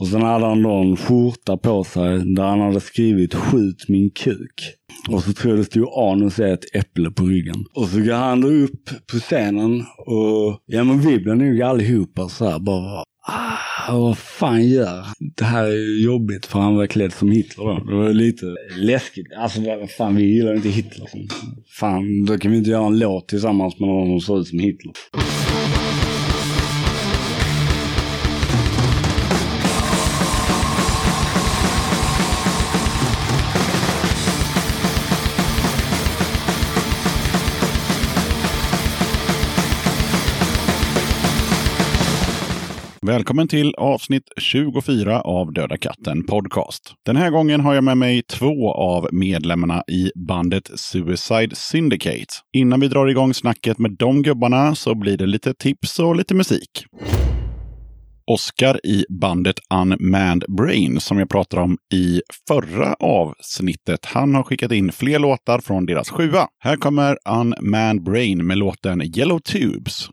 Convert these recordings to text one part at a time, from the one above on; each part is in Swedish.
Och sen hade han då en skjorta på sig där han hade skrivit skjut min kuk. Och så tror jag det stod anus är ett äpple på ryggen. Och så går han då upp på scenen och ja men vi blev nog allihopa så här bara Ah, vad fan gör Det här är jobbigt för han var klädd som Hitler då. Det var lite läskigt. Alltså vad fan, vi gillar inte Hitler. Fan, då kan vi inte göra en låt tillsammans med någon som ser ut som Hitler. Välkommen till avsnitt 24 av Döda katten Podcast. Den här gången har jag med mig två av medlemmarna i bandet Suicide Syndicate. Innan vi drar igång snacket med de gubbarna så blir det lite tips och lite musik. Oscar i bandet Unmanned Brain som jag pratade om i förra avsnittet. Han har skickat in fler låtar från deras sjua. Här kommer Unmanned Brain med låten Yellow Tubes.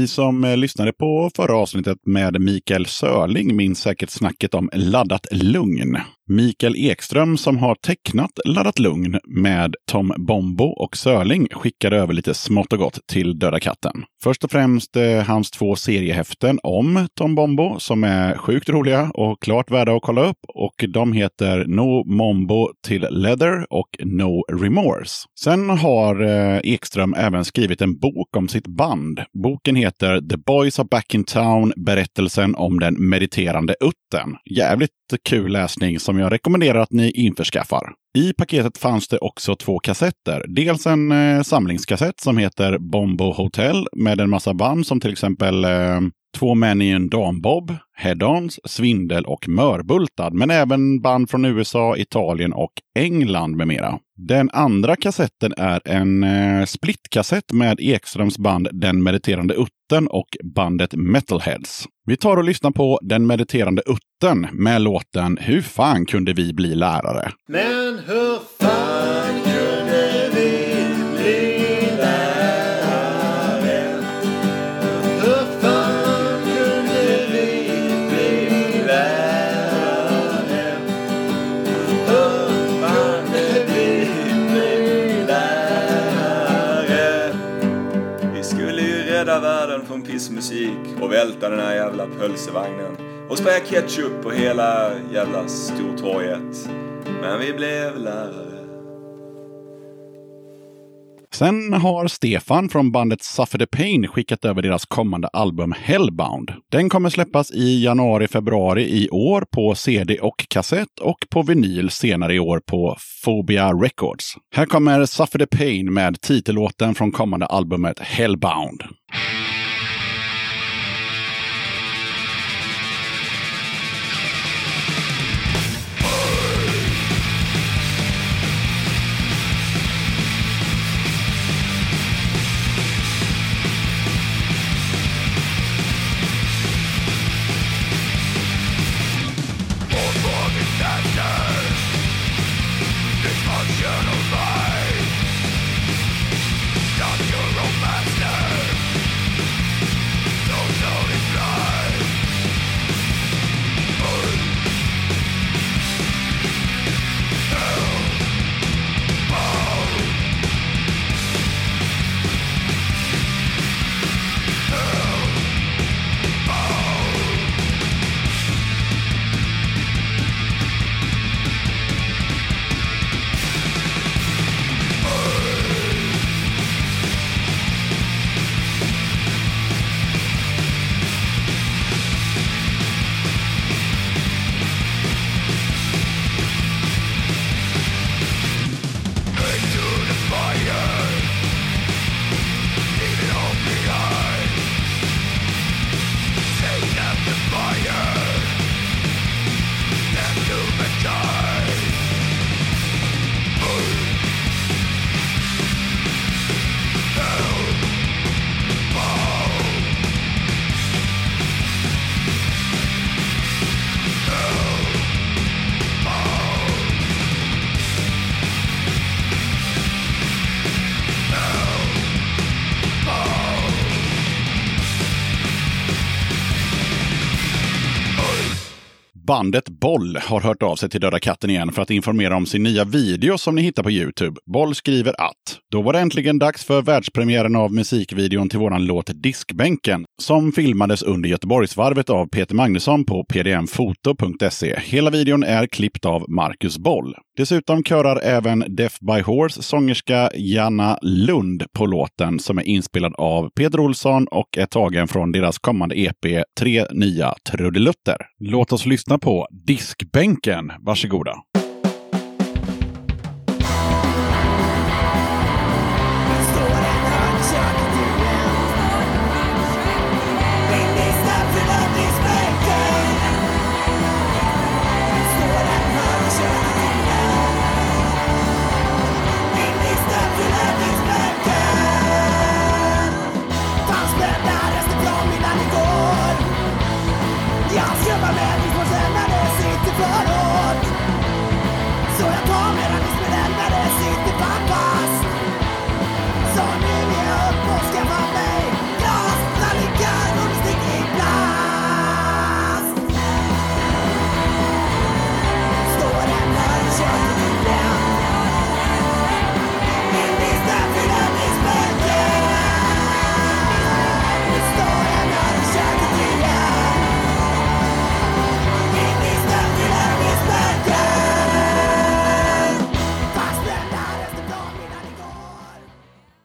Ni som eh, lyssnade på förra avsnittet med Mikael Sörling minns säkert snacket om laddat lugn. Mikael Ekström som har tecknat Laddat Lugn med Tom Bombo och Sörling skickade över lite smått och gott till Döda katten. Först och främst eh, hans två seriehäften om Tom Bombo som är sjukt roliga och klart värda att kolla upp. Och de heter No Mombo till Leather och No Remorse. Sen har eh, Ekström även skrivit en bok om sitt band. Boken heter The Boys Are Back in Town, berättelsen om den mediterande utten. Jävligt kul läsning som jag rekommenderar att ni införskaffar. I paketet fanns det också två kassetter. Dels en eh, samlingskassett som heter Bombo Hotel med en massa band som till exempel eh, Två män i en dambob, Head-Ons, Svindel och Mörbultad, men även band från USA, Italien och England med mera. Den andra kassetten är en eh, splitkassett med Ekströms band Den mediterande utten och bandet Metalheads. Vi tar och lyssnar på Den mediterande utten med låten Hur fan kunde vi bli lärare? Men hur fan välta den här jävla pölsevagnen och spraya ketchup på hela jävla Stortorget. Men vi blev lärare. Sen har Stefan från bandet Suffer the Pain skickat över deras kommande album Hellbound. Den kommer släppas i januari-februari i år på CD och kassett och på vinyl senare i år på Phobia Records. Här kommer Suffer the Pain med titellåten från kommande albumet Hellbound. Bandet Boll har hört av sig till Döda katten igen för att informera om sin nya video som ni hittar på Youtube. Boll skriver att då var det äntligen dags för världspremiären av musikvideon till våran låt Diskbänken som filmades under Göteborgsvarvet av Peter Magnusson på pdmfoto.se. Hela videon är klippt av Marcus Boll. Dessutom körar även Deaf by Horse sångerska Janna Lund på låten som är inspelad av Peter Olsson och är tagen från deras kommande EP Tre nya trudelutter. Låt oss lyssna på Diskbänken. Varsågoda.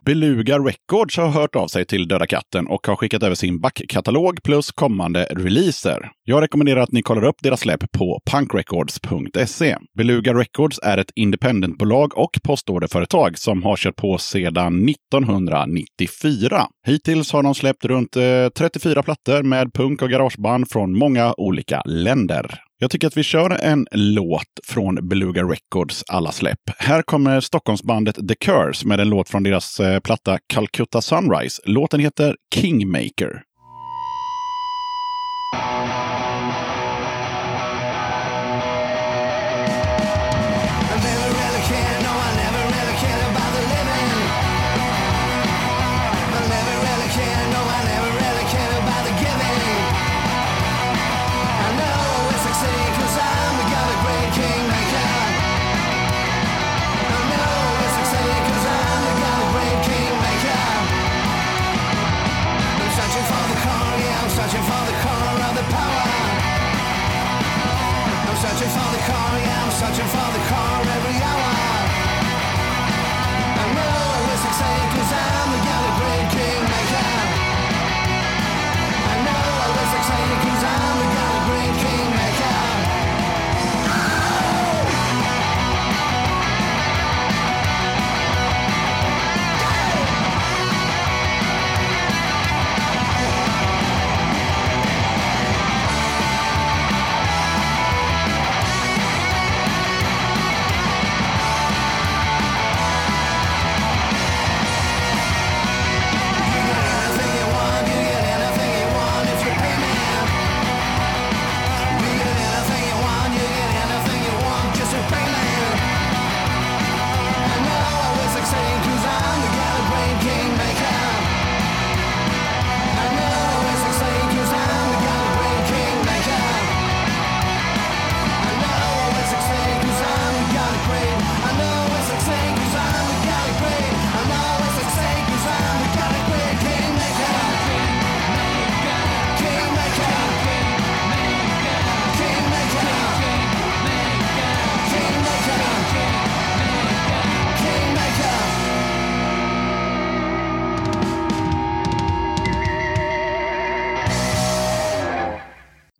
Beluga Records har hört av sig till Döda katten och har skickat över sin backkatalog plus kommande releaser. Jag rekommenderar att ni kollar upp deras släpp på punkrecords.se. Beluga Records är ett independentbolag och postorderföretag som har kört på sedan 1994. Hittills har de släppt runt eh, 34 plattor med punk och garageband från många olika länder. Jag tycker att vi kör en låt från Beluga Records alla släpp. Här kommer Stockholmsbandet The Curse med en låt från deras eh, platta Calcutta Sunrise. Låten heter Kingmaker.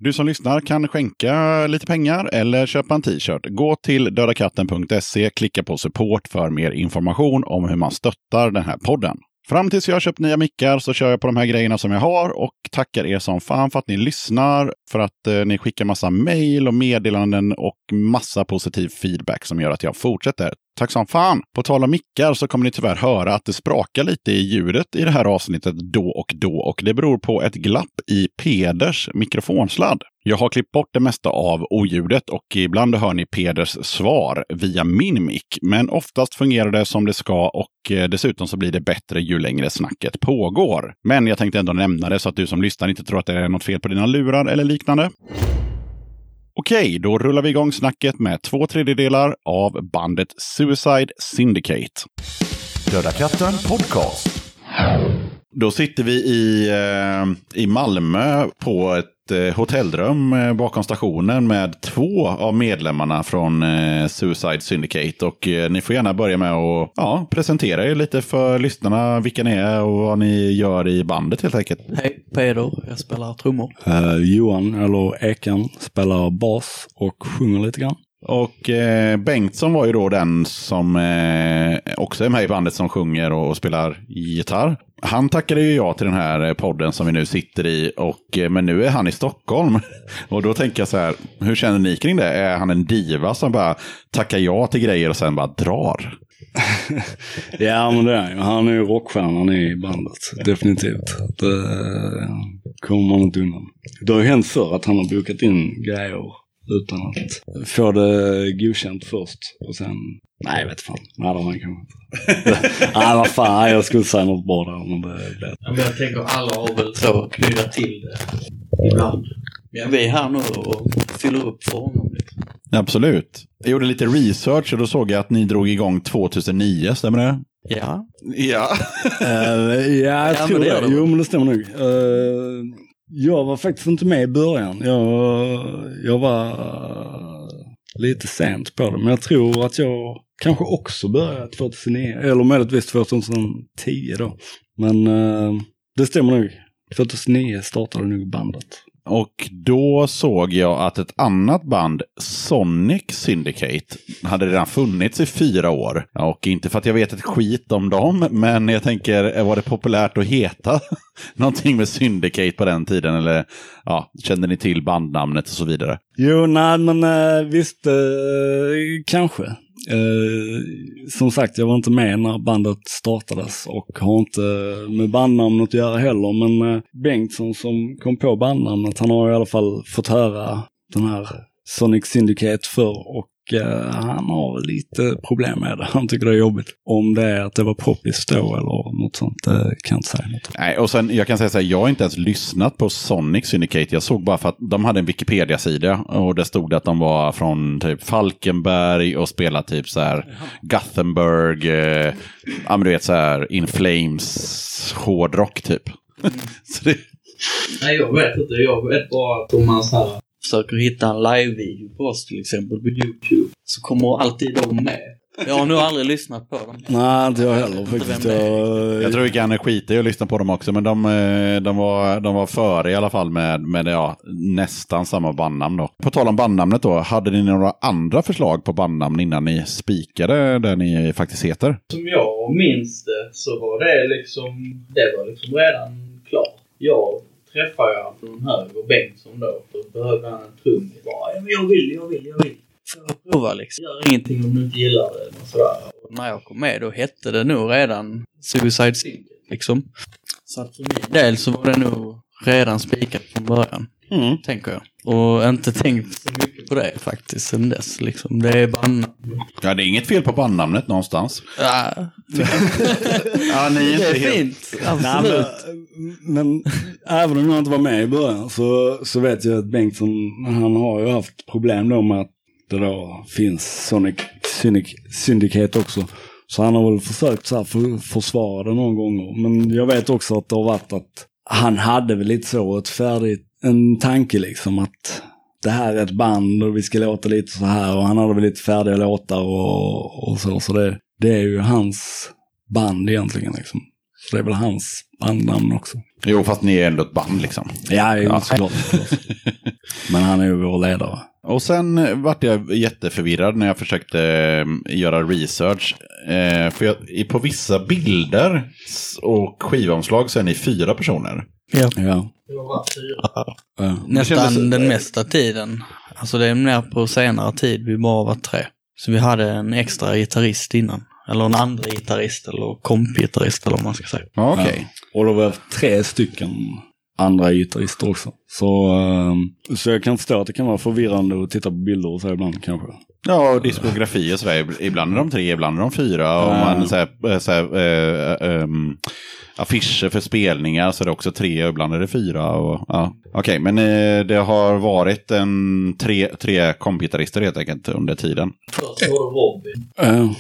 Du som lyssnar kan skänka lite pengar eller köpa en t-shirt. Gå till dödakatten.se, klicka på support för mer information om hur man stöttar den här podden. Fram tills jag har köpt nya mickar så kör jag på de här grejerna som jag har och tackar er som fan för att ni lyssnar, för att eh, ni skickar massa mejl och meddelanden och massa positiv feedback som gör att jag fortsätter. Tack som fan! På tal om mickar så kommer ni tyvärr höra att det sprakar lite i ljudet i det här avsnittet då och då och det beror på ett glapp i Peders mikrofonsladd. Jag har klippt bort det mesta av oljudet och ibland hör ni Peders svar via min mick. Men oftast fungerar det som det ska och eh, dessutom så blir det bättre ju längre snacket pågår. Men jag tänkte ändå nämna det så att du som lyssnar inte tror att det är något fel på dina lurar eller liknande. Okej, då rullar vi igång snacket med två tredjedelar av bandet Suicide Syndicate. Döda katten podcast. Då sitter vi i, eh, i Malmö på ett eh, hotellrum eh, bakom stationen med två av medlemmarna från Suicide Syndicate. Och ni får gärna börja med att ja, presentera er lite för lyssnarna, vilka ni är och vad ni gör i bandet helt enkelt. Hej, Peder. Jag spelar trummor. Eh, Johan, eller Ekan, spelar bas och sjunger lite grann. Och eh, Bengtsson var ju då den som eh, också är med i bandet som sjunger och, och spelar gitarr. Han tackade ju ja till den här eh, podden som vi nu sitter i, och, eh, men nu är han i Stockholm. Och då tänker jag så här, hur känner ni kring det? Är han en diva som bara tackar ja till grejer och sen bara drar? ja, men det är ju. Han är ju rockstjärnan i bandet. Definitivt. Det kommer man inte undan. Det har ju hänt förr att han har bokat in grejer utan att få det godkänt först. Och sen, nej jag vet fan. Nej det har han kanske inte. nej vad fan, jag skulle säga något bra där men det blev Ja, men jag tänker alla har väl så att knyta till det ibland. Men vi är här nu och fyller upp för honom lite. Absolut. Jag gjorde lite research och då såg jag att ni drog igång 2009, stämmer det? Ja. Ja. Eh, ja, jag Ja, tror det. Jo, men det stämmer nog. Eh, jag var faktiskt inte med i början. Jag, jag var eh, lite sent på det. Men jag tror att jag kanske också började 2009. Eller möjligtvis 2010 då. Men eh, det stämmer nog. 2009 startade nog bandet. Och då såg jag att ett annat band, Sonic Syndicate, hade redan funnits i fyra år. Och inte för att jag vet ett skit om dem, men jag tänker, var det populärt att heta någonting med Syndicate på den tiden? Eller ja, kände ni till bandnamnet och så vidare? Jo, nej men eh, visst, eh, kanske. Eh, som sagt, jag var inte med när bandet startades och har inte med bandnamnet att göra heller. Men eh, Bengtsson som kom på bandnamnet, han har i alla fall fått höra den här Sonic Syndicate förr och han har lite problem med det. Han tycker det är jobbigt. Om det är att det var poppis då eller något sånt, det kan jag inte säga något. Nej, och sen jag kan säga så här, jag har inte ens lyssnat på Sonic Syndicate. Jag såg bara för att de hade en Wikipedia-sida och det stod att de var från typ Falkenberg och spelade typ så här Gothenburg, eh, ja men du vet så här In Flames hårdrock typ. så det, Nej, jag vet inte. Jag vet bara att så här försöker hitta en live-video på oss till exempel på YouTube så kommer alltid de med. Jag har nog aldrig lyssnat på dem. Nej, inte jag heller faktiskt. Jag, jag tror vi kan skita i att lyssna på dem också, men de, eh, de, var, de var före i alla fall med, med ja, nästan samma bandnamn. Då. På tal om bandnamnet då, hade ni några andra förslag på bandnamn innan ni spikade det ni faktiskt heter? Som jag minns det så var det liksom, det var liksom redan klart. Jag träffade jag från höger Bengtsson då, så behövde han en trummis. Bara, ja, men jag vill, jag vill, jag vill. Jag prova liksom. Gör ingenting om du inte gillar det och sådär. Och när jag kom med då hette det nog redan Suicide Syndicate liksom. Så att för min del så var det nog redan spikat från början. Mm. Tänker jag. Och inte tänkt så mycket på det faktiskt sen dess liksom. Det är bandnamn. Ja, det är inget fel på bandnamnet någonstans. Ja, Ja, ni är det är inte helt... fint. Nej, Absolut. men, men även om jag inte var med i början så, så vet jag att Bengtsson, han har ju haft problem då med att det då finns Sonic Syndicate, Syndicate också. Så han har väl försökt så här för, försvara det någon gång. Men jag vet också att det har varit att han hade väl lite så ett färdigt, en tanke liksom att det här är ett band och vi ska låta lite så här och han hade väl lite färdiga låtar och, och så. Så det, det är ju hans band egentligen liksom. Så det är väl hans bandnamn också. Jo, fast ni är ändå ett band liksom. Ja, jo, Ja. såklart. Men han är ju vår ledare. Och sen vart jag jätteförvirrad när jag försökte eh, göra research. Eh, för jag, i- på vissa bilder och skivomslag så är ni fyra personer. Ja. Ja. Det var fyra. ja. Nästan kändes- den mesta tiden. Alltså det är mer på senare tid vi bara var tre. Så vi hade en extra gitarrist innan. Eller en andra gitarrist eller kompgitarrist eller vad man ska säga. Ja, Okej. Och då var det tre stycken andra gitarrister också. Så, ehm, så jag kan förstå att det kan vara förvirrande att titta på bilder och så ibland kanske. Ja, och diskografi och sådär. Ibland är de tre, ibland är de fyra. Och Ja. man, såhär, äh, såhär, äh, ähm, affischer för spelningar så är det också tre och ibland är det fyra. Och, ja. Okej, men eh, det har varit en tre, tre kompgitarrister helt enkelt under tiden. Först var det Robin. Uh,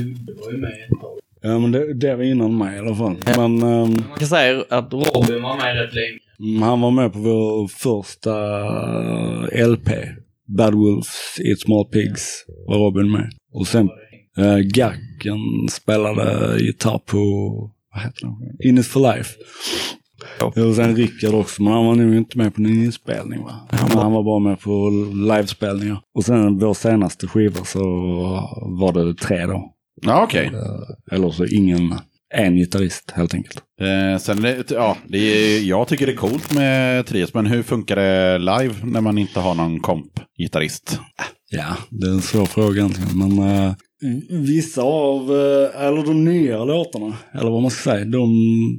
Ludde var ju med ett tag. Ja, men det, det var innan mig i alla fall. Men ehm, Man kan säga att Robin var med rätt länge. mm, han var med på vår första eh, LP. Bad Wolves, Eat Small Pigs var Robin med. Och sen uh, Gacken spelade gitarr på, vad heter den? In It For Life. Och sen Rickard också, men han var nog inte med på någon inspelning va? Men han var bara med på livespelningar. Och sen vår senaste skiva så var det tre då. Ja, okej. Eller så ingen, en gitarrist helt enkelt. Eh, sen, det- ja, det är, jag tycker det är coolt med trios, men hur funkar det live när man inte har någon komp-gitarrist? Ja, det är en svår fråga egentligen. Men eh, vissa av, eh, eller de nya låtarna, eller vad man ska säga, de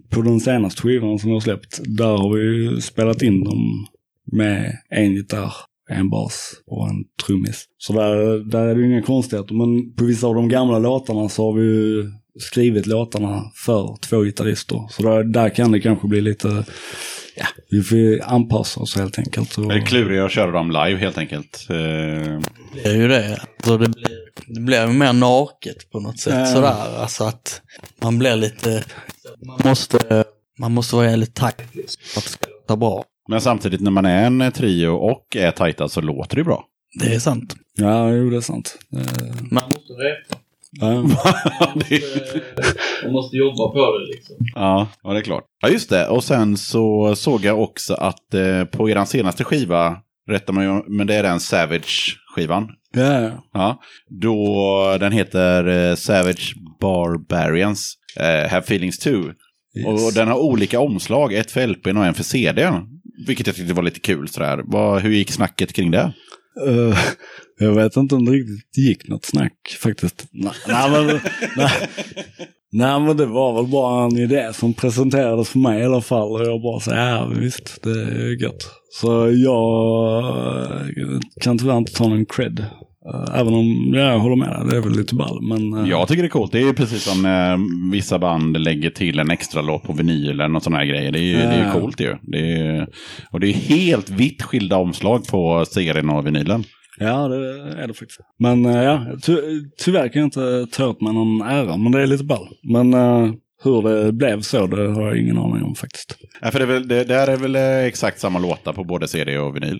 på den senaste skivan som vi har släppt, där har vi ju spelat in dem med en gitarr, en bas och en trummis. Så där, där är det ju inga konstigheter. Men på vissa av de gamla låtarna så har vi ju skrivit låtarna för två gitarrister. Så där, där kan det kanske bli lite, ja, vi får ju anpassa oss helt enkelt. Och, Är det klurigare att köra dem live helt enkelt? Eh, Det är ju det. Alltså det blir, det blir ju mer naket på något sätt Ja. sådär. Alltså att man blir lite... Man måste, man måste vara jävligt tajt liksom, för att det ska låta bra. Men samtidigt när man är en trio och är tajta så låter det bra. Det är sant. Ja, jo det är sant. Eh, Man måste veta. Ja. Man måste jobba på det liksom. Ja, ja, det är klart. Ja, just det. Och sen så såg jag också att eh, på er senaste skiva, rättar man ju, men det är den Savage-skivan. Ja, ja. Då den heter eh, Savage Barbarians eh, Have Feelings Too. Yes. Och den har olika omslag, ett för LPn och en för CDn. Vilket jag tyckte var lite kul sådär. Vad, hur gick snacket kring det? Uh, jag vet inte om det riktigt gick något snack faktiskt. Nej, nej, men, nej, nej men det var väl bara en idé som presenterades för mig i alla fall. Och jag bara så ja visst det är gött. Så jag eh, kan tyvärr inte ta någon cred. Eh, Även om jag håller med det är väl lite ball. Men eh, Jag tycker det är coolt. Det är ju precis som eh, vissa band lägger till en extra låt på vinyl eller något sådana här grejer. Det är ju, det är coolt ju. Det är, och det är helt vitt skilda omslag på serien och vinylen. Ja, det är det faktiskt. Men eh, ja, ty tyvärr kan jag inte ta åt mig någon ära, men det är lite ball. Men eh, hur det blev så, det har jag ingen aning om faktiskt. Ja, för det, är väl, det, det här är väl exakt samma låtar på både CD och vinyl.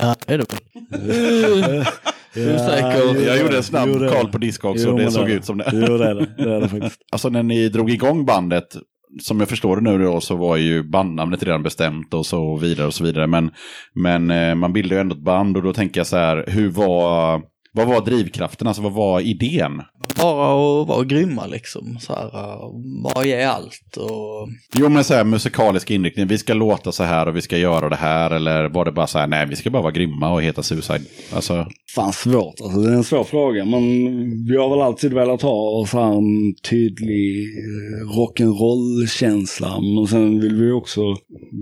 Ja, är det väl? Osäker. Jag gjorde en snabb det koll det. på Discogs och det men såg ut som det. Jo, det är det. Det är det faktiskt. Alltså när ni drog igång bandet, som jag förstår det nu då, så var ju bandnamnet redan bestämt och så vidare och så vidare. Men, men eh, man bildade ju ändå ett band och då tänker jag så här, hur var, vad var drivkraften, alltså vad var idén? Bara att vara grymma liksom. Så här, bara ge allt och... Jo men så här musikalisk inriktning, vi ska låta så här och vi ska göra det här. Eller var det bara så här, nej vi ska bara vara grymma och heta Suicide? Alltså, Fan svårt, alltså det är en svår fråga. Men vi har väl alltid velat ha så här en tydlig eh, rock'n'roll-känsla. Men sen vill vi också,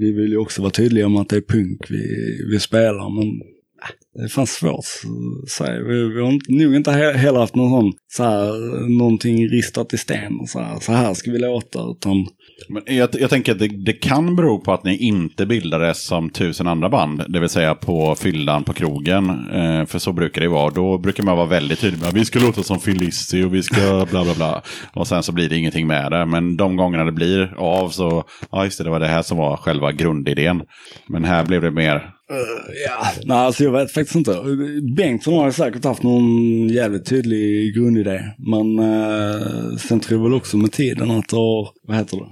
vi vill ju också vara tydliga om att det är punk vi, vi spelar. Men det är fan svårt att säga. Vi, vi har inte, nog inte he- heller haft någon sån, så här, någonting ristat i sten. och Så här, så här ska vi låta. Utan men jag, jag tänker att det, det kan bero på att ni inte bildades som tusen andra band. Det vill säga på fyllan på krogen. Eh, för så brukar det vara. Då brukar man vara väldigt tydlig med att vi ska låta som Filissi och vi ska bla bla bla. Och sen så blir det ingenting med det. Men de gångerna det blir av så, ja just det, det var det här som var själva grundidén. Men här blev det mer, Ja, nej alltså jag vet faktiskt inte. Bengtsson har säkert haft någon jävligt tydlig grundidé. Men eh, sen tror jag väl också med tiden att det har, vad heter det,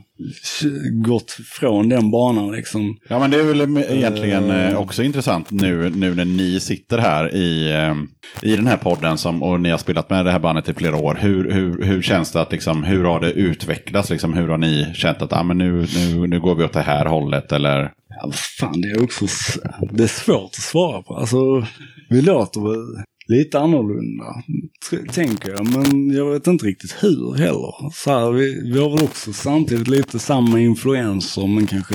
gått från den banan liksom. Ja, men det är väl egentligen eh, också intressant nu, nu när ni sitter här i, eh, i den här podden som, och ni har spelat med det här bandet i flera år. Hur, hur, hur känns det att, liksom, hur har det utvecklats? Liksom, hur har ni känt att ah, men nu, nu, nu går vi åt det här hållet? Eller? Ja, vad fan det är också, det är svårt att svara på. Alltså, vi låter väl lite annorlunda, tänker jag. Men jag vet inte riktigt hur heller. Så här, vi, vi har väl också samtidigt lite samma influenser, men kanske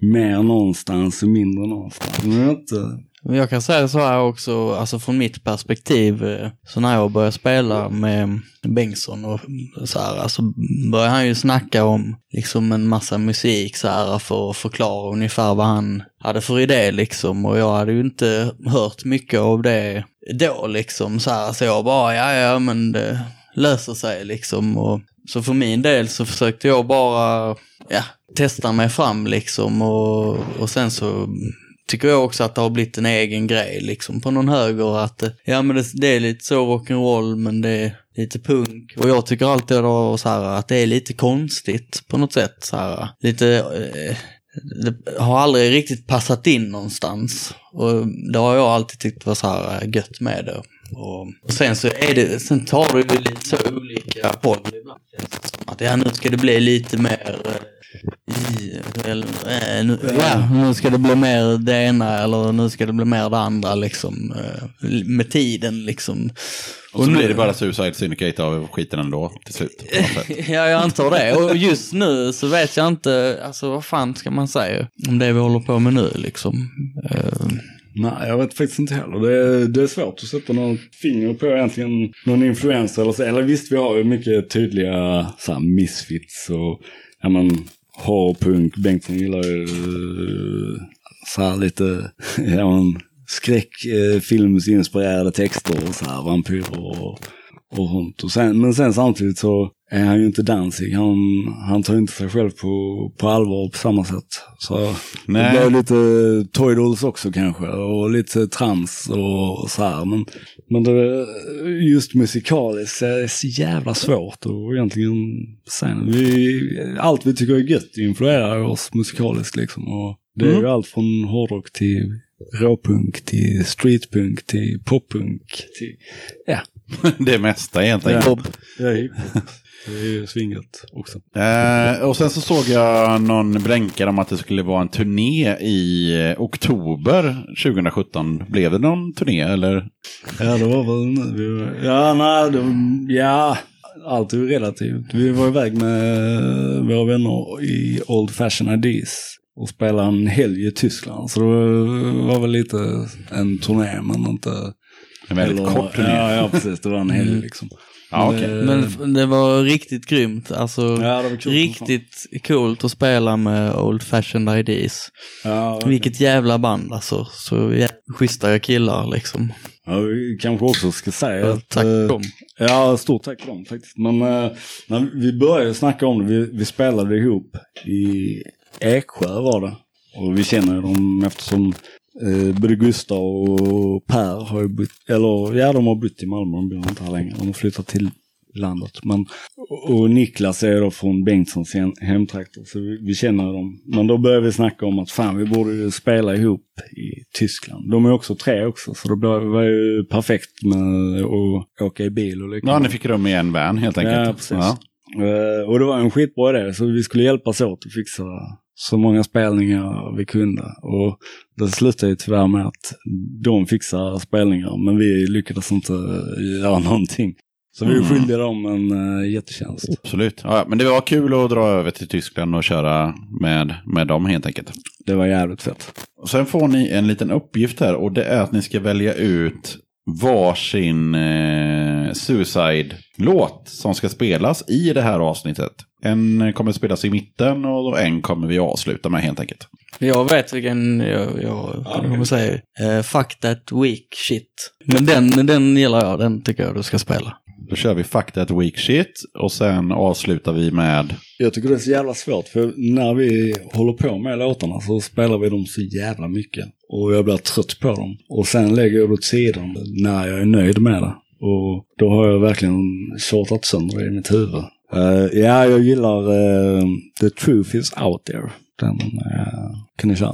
mer någonstans och mindre någonstans. Men jag vet inte. Men jag kan säga så här också, alltså från mitt perspektiv, eh, så när jag började spela med Bengtsson och så här, alltså började han ju snacka om liksom en massa musik så här för att förklara ungefär vad han hade för idé liksom. Och jag hade ju inte hört mycket av det då liksom så här, så jag bara, ja ja men det löser sig liksom. Och så för min del så försökte jag bara, ja, testa mig fram liksom. Och, och sen så tycker jag också att det har blivit en egen grej liksom på någon höger att eh, ja men det, det är lite så rock'n'roll men det är lite punk. Och jag tycker alltid då så här att det är lite konstigt på något sätt så här lite eh, det har aldrig riktigt passat in någonstans. Och det har jag alltid tyckt var så här eh, gött med det. Och, och sen så är det, sen tar det ju lite så olika håll ibland känns det som. Att ja nu ska det bli lite mer eh, eller, eh, nu, ja, nu ska det bli mer det ena eller nu ska det bli mer det andra liksom eh, med tiden liksom. Och så nu- blir det bara Suicide Syndicate av skiten ändå till slut. Ja, jag antar det. Och just nu så vet jag inte, alltså vad fan ska man säga om det vi håller på med nu liksom. Eh, Nej, jag vet faktiskt inte heller. Det är, det är svårt att sätta något finger på egentligen någon influencer eller så. Eller visst, vi har ju mycket tydliga så här, misfits och ja men horrorpunk. Bengtsson gillar ju eh, så här lite, ja men skräckfilmsinspirerade eh, texter och så här vampyrer och, och sånt. Och sen, men sen samtidigt så är han ju inte Danzig. Han, han tar inte sig själv på, på allvar på samma sätt. Så Nej. det blev lite Toy Dolls också kanske och lite trams och så här. Men, men det, just musikaliskt är det så jävla svårt att egentligen säga. Vi, allt vi tycker är gött influerar oss musikaliskt liksom. Och det är ju allt från hårdrock till råpunk till streetpunk till poppunk till, ja. det mesta egentligen. Ja. Ja. Det är ju svinget också. Eh, och sen så såg jag någon blänkare om att det skulle vara en turné i oktober 2017. Blev det någon turné eller? Ja, det var väl nu. Ja, nej, det, ja, allt är ju relativt. Vi var iväg med våra vänner i Old Fashion IDs och spelade en helg i Tyskland. Så det var väl lite en turné, men inte... En väldigt eller- kort turné. Ja, ja, precis. Det var en helg liksom. Ja, Men, okej. eh, Men det var riktigt grymt. Alltså, Ja, det var kul som riktigt coolt att spela med Old Fashioned IDs. Ja, Vilket jävla band alltså. Så jä- schyssta killar liksom. Ja, vi kanske också ska säga att... Tack eh, dem. Ja, stort tack till dem faktiskt. Men eh, när vi började snacka om det, vi, vi spelade ihop i Eksjö var det. Och vi känner dem eftersom eh, både Gustav och Per har ju bott, eller ja de har bott i Malmö, de bor inte här längre. De har flyttat till landet. Men, och, Niklas är då från Bengtssons hem, hemtrakter, så vi, vi känner dem. Men då började vi snacka om att fan vi borde ju spela ihop i Tyskland. De är också tre också, så det var ju perfekt med att åka i bil och liknande. Ja, ni fick rum i en van helt enkelt. Ja, precis. Eh, och det var en skitbra idé, så vi skulle hjälpas åt att fixa så många spelningar vi kunde. Och det slutade ju tyvärr med att de fixar spelningar, men vi lyckades inte göra någonting. Så vi är Mm. skyldiga dem en uh, jättetjänst. Absolut. Ja, men det var kul att dra över till Tyskland och köra med, med dem helt enkelt. Det var jävligt fett. Och sen får ni en liten uppgift här och det är att ni ska välja ut varsin eh, Suicide-låt som ska spelas i det här avsnittet. En kommer spelas i mitten och en kommer vi avsluta med helt enkelt. Jag vet vilken jag, jag kommer säga. Uh, fuck that weak shit. Men den, den gillar jag, den tycker jag du ska spela. Då kör vi Fuck That Weak Shit och sen avslutar vi med Jag tycker det är så jävla svårt, för när vi håller på med låtarna så spelar vi dem så jävla mycket. Och jag blir trött på dem. Och sen lägger jag det åt sidan när jag är nöjd med det. Och då har jag verkligen tjatat sönder det i mitt huvud. Eh, ja, jag gillar eh, The Truth Is Out There. Den eh, kan ni köra.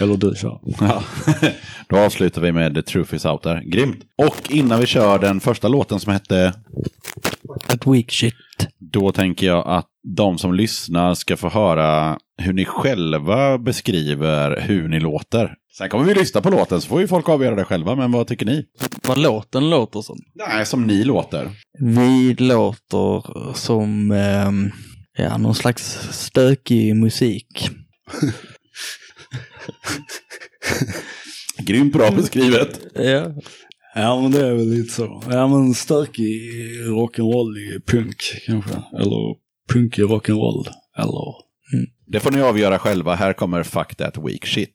Eller du kör. Ja, då avslutar vi med The Truth Is Out There. Grymt! Och innan vi kör den första låten som hette That weak shit. Då tänker jag att de som lyssnar ska få höra hur ni själva beskriver hur ni låter. Sen kommer vi lyssna på låten så får ju folk avgöra det själva, men vad tycker ni? Vad låten låter som. Nej, som ni låter. Vi låter som ehm, ja, någon slags stökig musik. Grymt bra beskrivet. Ja. Ja, men det är väl lite så. Ja, men stökig rock'n'roll i punk kanske. Eller punkig rock'n'roll. Eller Det får ni avgöra själva. Här kommer Fuck That Weak Shit.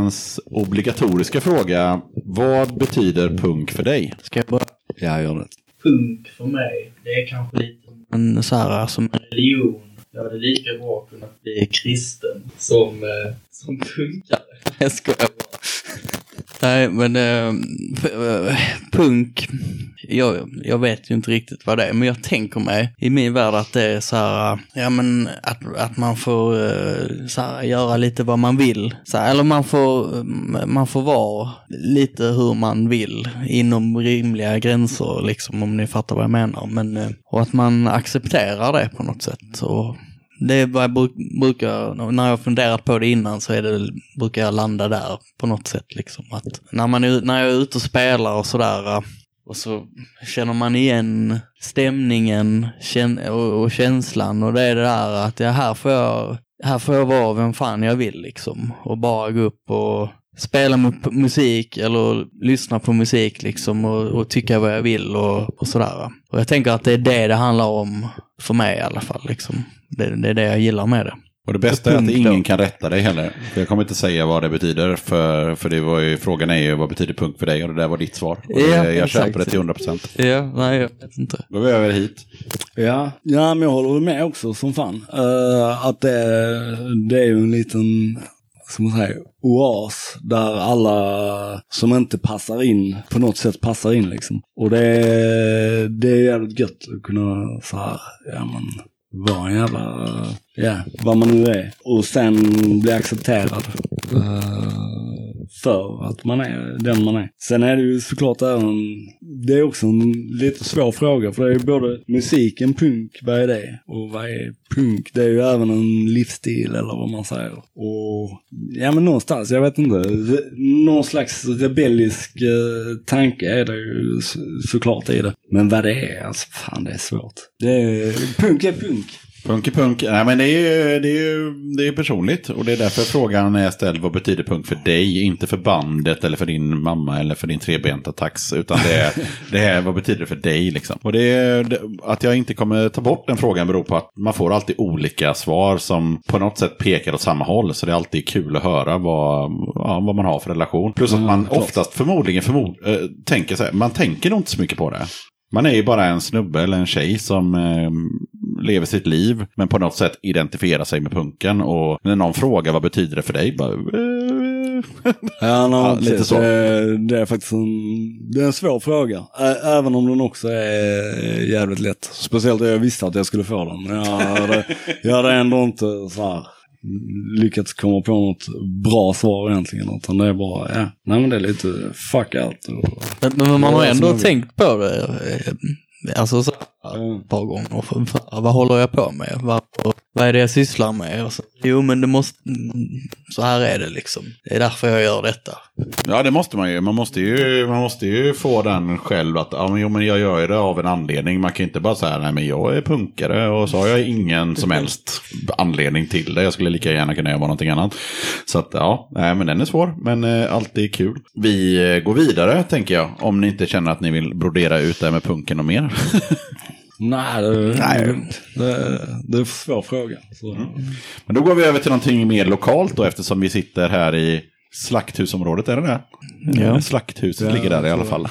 Kattens obligatoriska fråga. Vad betyder punk för dig? Ska jag bara... Jag gör det. Punk för mig, det är kanske lite som En så här, som en religion. Jag hade lika bra kunnat bli kristen som, eh, som punkare. Jag skojar bara. Nej, men äh, punk, jag, jag vet ju inte riktigt vad det är, men jag tänker mig i min värld att det är så här, eh, ja men att, att man får så här, göra lite vad man vill. Så här, eller man får, mm, man får vara lite hur man vill inom rimliga gränser, liksom om ni fattar vad jag menar. Men, och att man accepterar det på något sätt. Och det är vad jag brukar, när jag funderat på det innan så är det, brukar jag landa där på något sätt liksom. Att när, man är, när jag är ute och spelar och sådär eh, och så känner man igen stämningen och, och känslan och det är det där att ja, här får jag, här får jag vara vem fan jag vill liksom. Och bara gå upp och spela musik eller lyssna på musik liksom och, och tycka vad jag vill och, och sådär. Och jag tänker att det är det det handlar om för mig i alla fall liksom. Det, det är det jag gillar med det. Och det bästa är att ingen kan rätta dig heller. För jag kommer inte säga vad det betyder, för, för det var ju, frågan är ju vad betyder punk för dig? Och det där var ditt svar. Och det, Ja, jag exakt. köper det till 100 procent. Ja, nej jag vet inte. Då går vi över hit. Ja, ja men jag håller med också som fan. Eh, att det, det är ju en liten, som man säger, oas där alla som inte passar in på något sätt passar in liksom. Och det, är- det är jävligt gött att kunna så här, ja men vara en jävla, ja vad man nu är. Och sen bli accepterad. Uh för att man är den man är. Sen är det ju såklart även, det är också en lite svår fråga för det är ju både musiken, punk, vad är det? Och vad är punk? Det är ju även en livsstil eller vad man säger. Och ja men någonstans, jag vet inte, någon slags rebellisk eh, tanke är det ju såklart i det. Men vad det är, alltså fan det är svårt. Det är, punk är punk. Punk är punk. Nej, men det är ju det är, ju- det är personligt. Och det är därför frågan är ställd, vad betyder punk för dig? Inte för bandet eller för din mamma eller för din trebenta tax. Utan det är, det är vad betyder det för dig liksom. Och det är, det, att jag inte kommer ta bort den frågan beror på att man får alltid olika svar som på något sätt pekar åt samma håll. Så det är alltid kul att höra vad, ja, vad man har för relation. Plus att man oftast förmodligen förmod, äh, tänker så här, man tänker nog inte så mycket på det. Man är ju bara en snubbe eller en tjej som eh, lever sitt liv, men på något sätt identifierar sig med punken. Och när någon frågar vad betyder det för dig, bara... Eh, Ja, no, Ja, lite precis. så. Det, det är faktiskt en, det är en svår fråga. Ä, även om den också är jävligt lätt. Speciellt jag visste att jag skulle få den. Jag hade, jag hade ändå inte så här lyckats komma på något bra svar egentligen. Utan det är bara, ja, nej men det är lite fuck out. Och, Men, men man har ändå tänkt på det. eh, Alltså så ett par gånger. För, för, vad håller jag på med? Vad, vad är det jag sysslar med? Och så, jo men det måste, mm, så här är det liksom. Det är därför jag gör detta. ja, det måste man ju. Man måste ju, man måste ju få den själv att ja, men, jo, men jag gör ju det av en anledning. Man kan inte bara säga nej men jag är punkare och så har jag ingen som helst anledning till det. Jag skulle lika gärna kunna göra någonting annat. Så att ja, nej, men den är svår. Men eh, alltid kul. Vi eh, går vidare tänker jag. Om ni inte känner att ni vill brodera ut det här med punken och mer. nej, det, Nej. Det, det är en svår fråga. Så. Men då går vi över till någonting mer lokalt då eftersom vi sitter här i Slakthusområdet, är det det? Ja. Slakthuset Ja, ligger där i alla fall.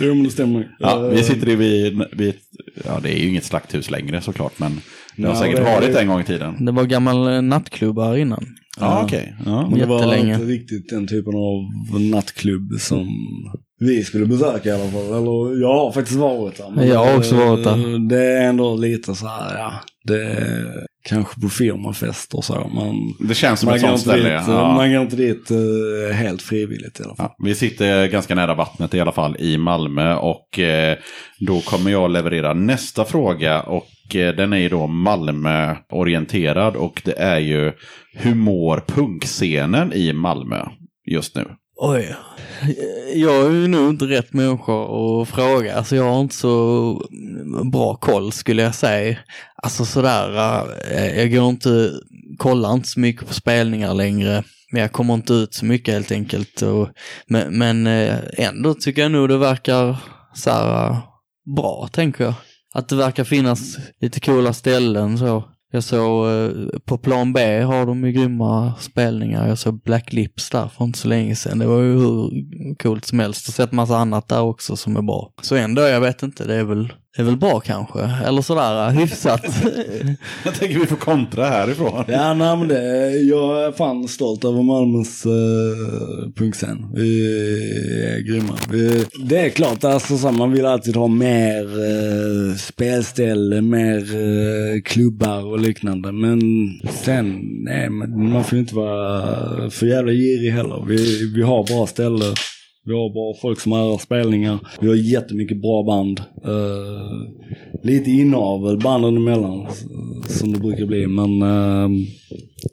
Jo men det stämmer. ja, vi sitter i vid, vid, ja det är ju inget slakthus längre såklart, men det har Ja, säkert det varit en gång i tiden. Det var gammal nattklubb här innan. Ja, okej. Ja. Men det var inte riktigt den typen av nattklubb som vi skulle besöka i alla fall. Eller jag har faktiskt varit där. men Jag har också det- varit där. Det är ändå lite så här, ja. Det är kanske på firmafest och så. Man, Det känns som man, ett sånt inte ställe. dit, ja. man går inte dit eh, helt frivilligt i alla fall. Ja, vi sitter ganska nära vattnet i alla fall i Malmö och eh, då kommer jag leverera nästa fråga och eh, den är ju då Malmö-orienterad och det är ju hur mår punkscenen i Malmö just nu? Oj. Jag är ju nog inte rätt människa att fråga. Alltså jag har inte så bra koll skulle jag säga. Alltså sådär, eh, jag går inte, kollar inte så mycket på spelningar längre. Men jag kommer inte ut så mycket helt enkelt. Och, men, men eh, ändå tycker jag nog det verkar såhär eh, bra, tänker jag. Att det verkar finnas lite coola ställen så. Jag såg eh, på plan B har de ju grymma spelningar. Jag såg Black Lips där för inte så länge sedan. Det var ju hur coolt som helst. Jag har sett massa annat där också som är bra. Så ändå, jag vet inte, det är väl, är väl bra kanske. Eller sådär hyfsat. Jag tänker vi får kontra härifrån. Ja, nej, men det, jag är fan stolt över Malmös uh, punkscen. Vi är grymma. Vi, det är klart, alltså, så man vill alltid ha mer uh, spelställe, mer uh, klubbar och liknande. Men sen, nej, men man får inte vara för jävla girig heller. Vi, vi har bra ställen. Vi har bra folk som arrar spelningar. Vi har jättemycket bra band. Uh, lite inavel banden emellan, som det brukar bli. Men, uh,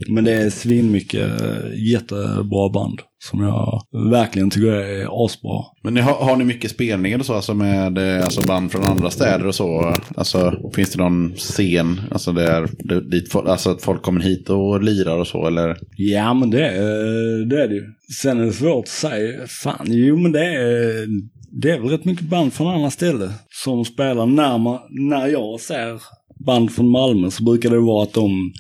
men det är svinmycket jättebra band som jag verkligen tycker är asbra. Men har, har ni mycket spelningar och så, alltså med eh, alltså band från andra städer och så? Alltså, finns det någon scen, alltså, där, dit, alltså att folk kommer hit och lirar och så, eller? Ja, men det, det är det ju. Sen är det svårt att säga. Fan, jo men det är, det är väl rätt mycket band från andra ställen som spelar. När, man, när jag ser band från Malmö så brukar det vara att de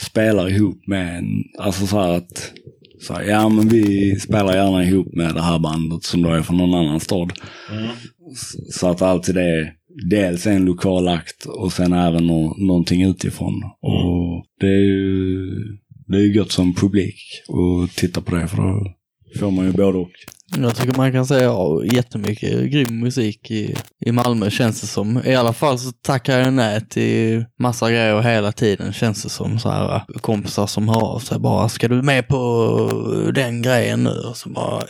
spelar ihop med en, alltså så här att så här, ja men vi spelar gärna ihop med det här bandet som då är från någon annan stad. Mm. Så att alltid det är dels en lokal akt och sen även no någonting utifrån. Mm. Och det är ju det är gött som publik att titta på det för då får man ju både och. Jag tycker man kan säga ja, jättemycket grym musik i, i Malmö känns det som. I alla fall så tackar jag nej till massa grejer hela tiden känns det som. Så här, kompisar som hör av sig bara, ska du med på den grejen nu? Och så bara,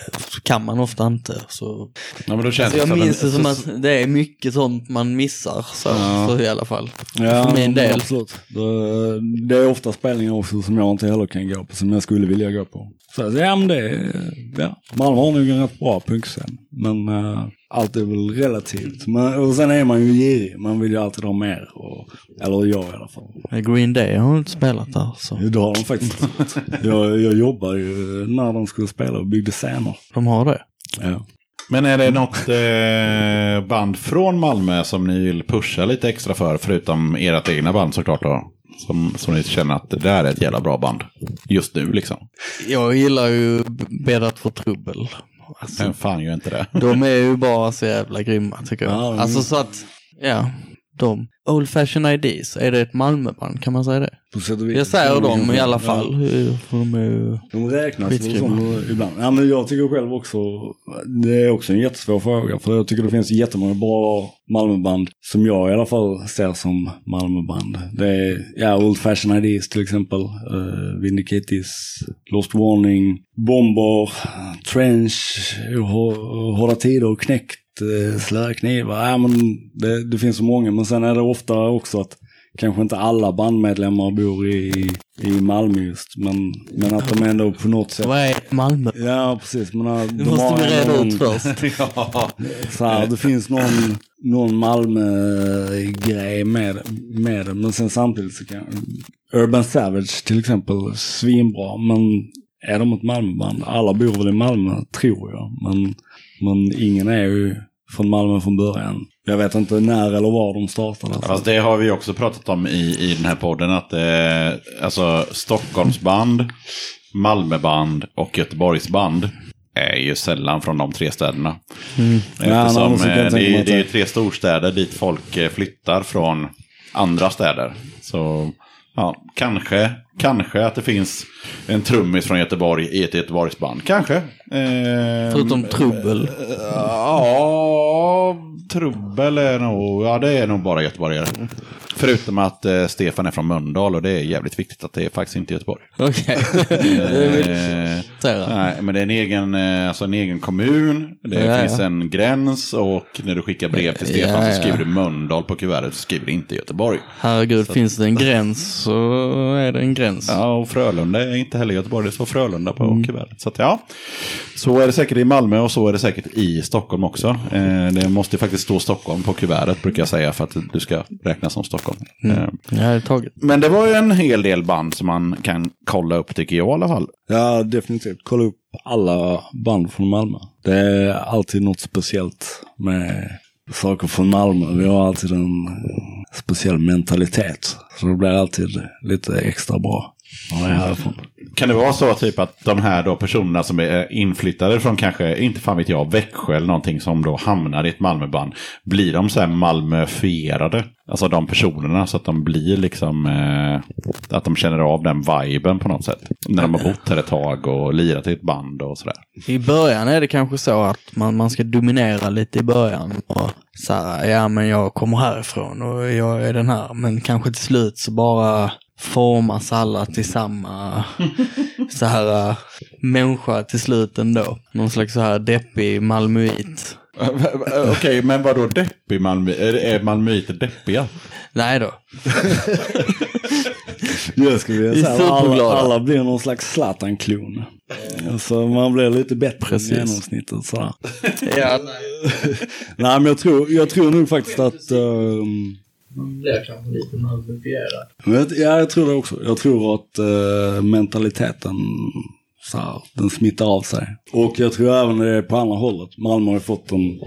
kan man ofta inte. Så, ja, men då känns alltså, jag minns det som att det är mycket sånt man missar. Så, Ja. så i alla fall. Ja, För min del. Absolut. Det, det är ofta spelningar också som jag inte heller kan gå på, som jag skulle vilja gå på. Så ja, men det är, ja, Malmö har nog en rätt bra punkscen. Men uh, allt är väl relativt. Men, och sen är man ju girig, man vill ju alltid ha mer. Och, eller jag i alla fall. Green Day har inte spelat där. Så. Det har de faktiskt jag, jag jobbar ju när de skulle spela och byggde scener. De har det. Ja. Men är det något eh, band från Malmö som ni vill pusha lite extra för, förutom ert egna band såklart då? Som, som ni känner att det där är ett jävla bra band just nu liksom. Jag gillar ju Bäddat för trubbel. Alltså, Vem fan gör inte det? De är ju bara så jävla grymma tycker jag. Ja, Alltså så att, ja, de. Old Fashion IDs, är det ett Malmöband? Kan man säga det? På sätt och vis. Jag säger dem i alla fall. För de är. De räknas som ibland. Ja, men jag tycker själv också, det är också en jättesvår fråga. För jag tycker det finns jättemånga bra Malmöband som jag i alla fall ser som Malmöband. Det är, ja, Old Fashion IDs till exempel. Uh, Vindicatis, Lost Warning, Bomber, Trench, Hå- Hårda Tider Knäckt, uh, Slära Knivar. Ja, men det, det finns så många. Men sen är det ofta också att kanske inte alla bandmedlemmar bor i, i Malmö just, men, men att de ändå på något sätt... Vad är Malmö? Ja, precis. Men Det de måste har vi reda någon- ut först. ja. Så här, det finns någon, någon Malmö-grej med, med det, men sen samtidigt så kan Urban Savage till exempel, svinbra, men är de ett Malmöband? Alla bor väl i Malmö, tror jag, men, men ingen är ju från Malmö från början. Jag vet inte när eller var de startade. Alltså. Fast det har vi också pratat om i, i den här podden. Att eh, alltså, Stockholmsband, Malmöband och Göteborgsband är ju sällan från de tre städerna. Ja, Eftersom eh, mig det, det är ju tre storstäder dit folk eh, flyttar från andra städer. Så ja, kanske, kanske att det finns en trummis från Göteborg i ett Göteborgsband. Kanske. Eh, Förutom trubbel. Ja, trubbel är nog, ja det är nog bara göteborgare. Förutom att eh, Stefan är från Mölndal och det är jävligt viktigt att det är faktiskt inte Göteborg. Okej. Eh, nej, men det är en egen, eh, alltså en egen kommun. Det Ja, finns ja. en gräns och när du skickar brev till Stefan Ja, så ja. skriver du Mölndal på kuvertet så skriver du inte Göteborg. Herregud, finns det en gräns så är det en gräns. Ja, och Frölunda är inte heller Göteborg, det står Frölunda på Mm. kuvertet. Så att, ja, så är det säkert i Malmö och så är det säkert i Stockholm också. Eh, det måste faktiskt stå Stockholm på kuvertet brukar jag säga för att du ska räknas som Stockholm. Mm. Eh, Jag har tagit. men det var ju en hel del band som man kan kolla upp tycker jag i alla fall. Ja, definitivt. Kolla upp alla band från Malmö. Det är alltid något speciellt med saker från Malmö. Vi har alltid en speciell mentalitet. Så det blir alltid lite extra bra. Ja. Kan det vara så typ att de här då personerna som är inflyttade från kanske, inte fan vet jag, Växjö eller någonting som då hamnar i ett Malmöband. Blir de så här Malmöfierade? Alltså de personerna så att de blir liksom, eh, att de känner av den viben på något sätt. När de har bott här ett tag och lirat i ett band och sådär. I början är det kanske så att man, man ska dominera lite i början. Och så här, ja men jag kommer härifrån och jag är den här. Men kanske till slut så bara formas alla till samma så här äh, människa till slut ändå. Någon slags så här deppig malmöit. Okej, men vad då deppig Malmö? Är, är malmöiter deppiga? Nej då. Jag skulle vilja Vi är säga att alla, superglada. alla blir någon slags Zlatan-klon. Så man blir lite bättre Precis. än genomsnittet sådär. Ja, Nej men jag tror, jag tror nog faktiskt att... ehm, Man blir kanske lite malmöfierad. ja, jag tror det också. Jag tror att eh, mentaliteten så här, den smittar av sig. Och jag tror även det är på andra hållet. Malmö har ju fått en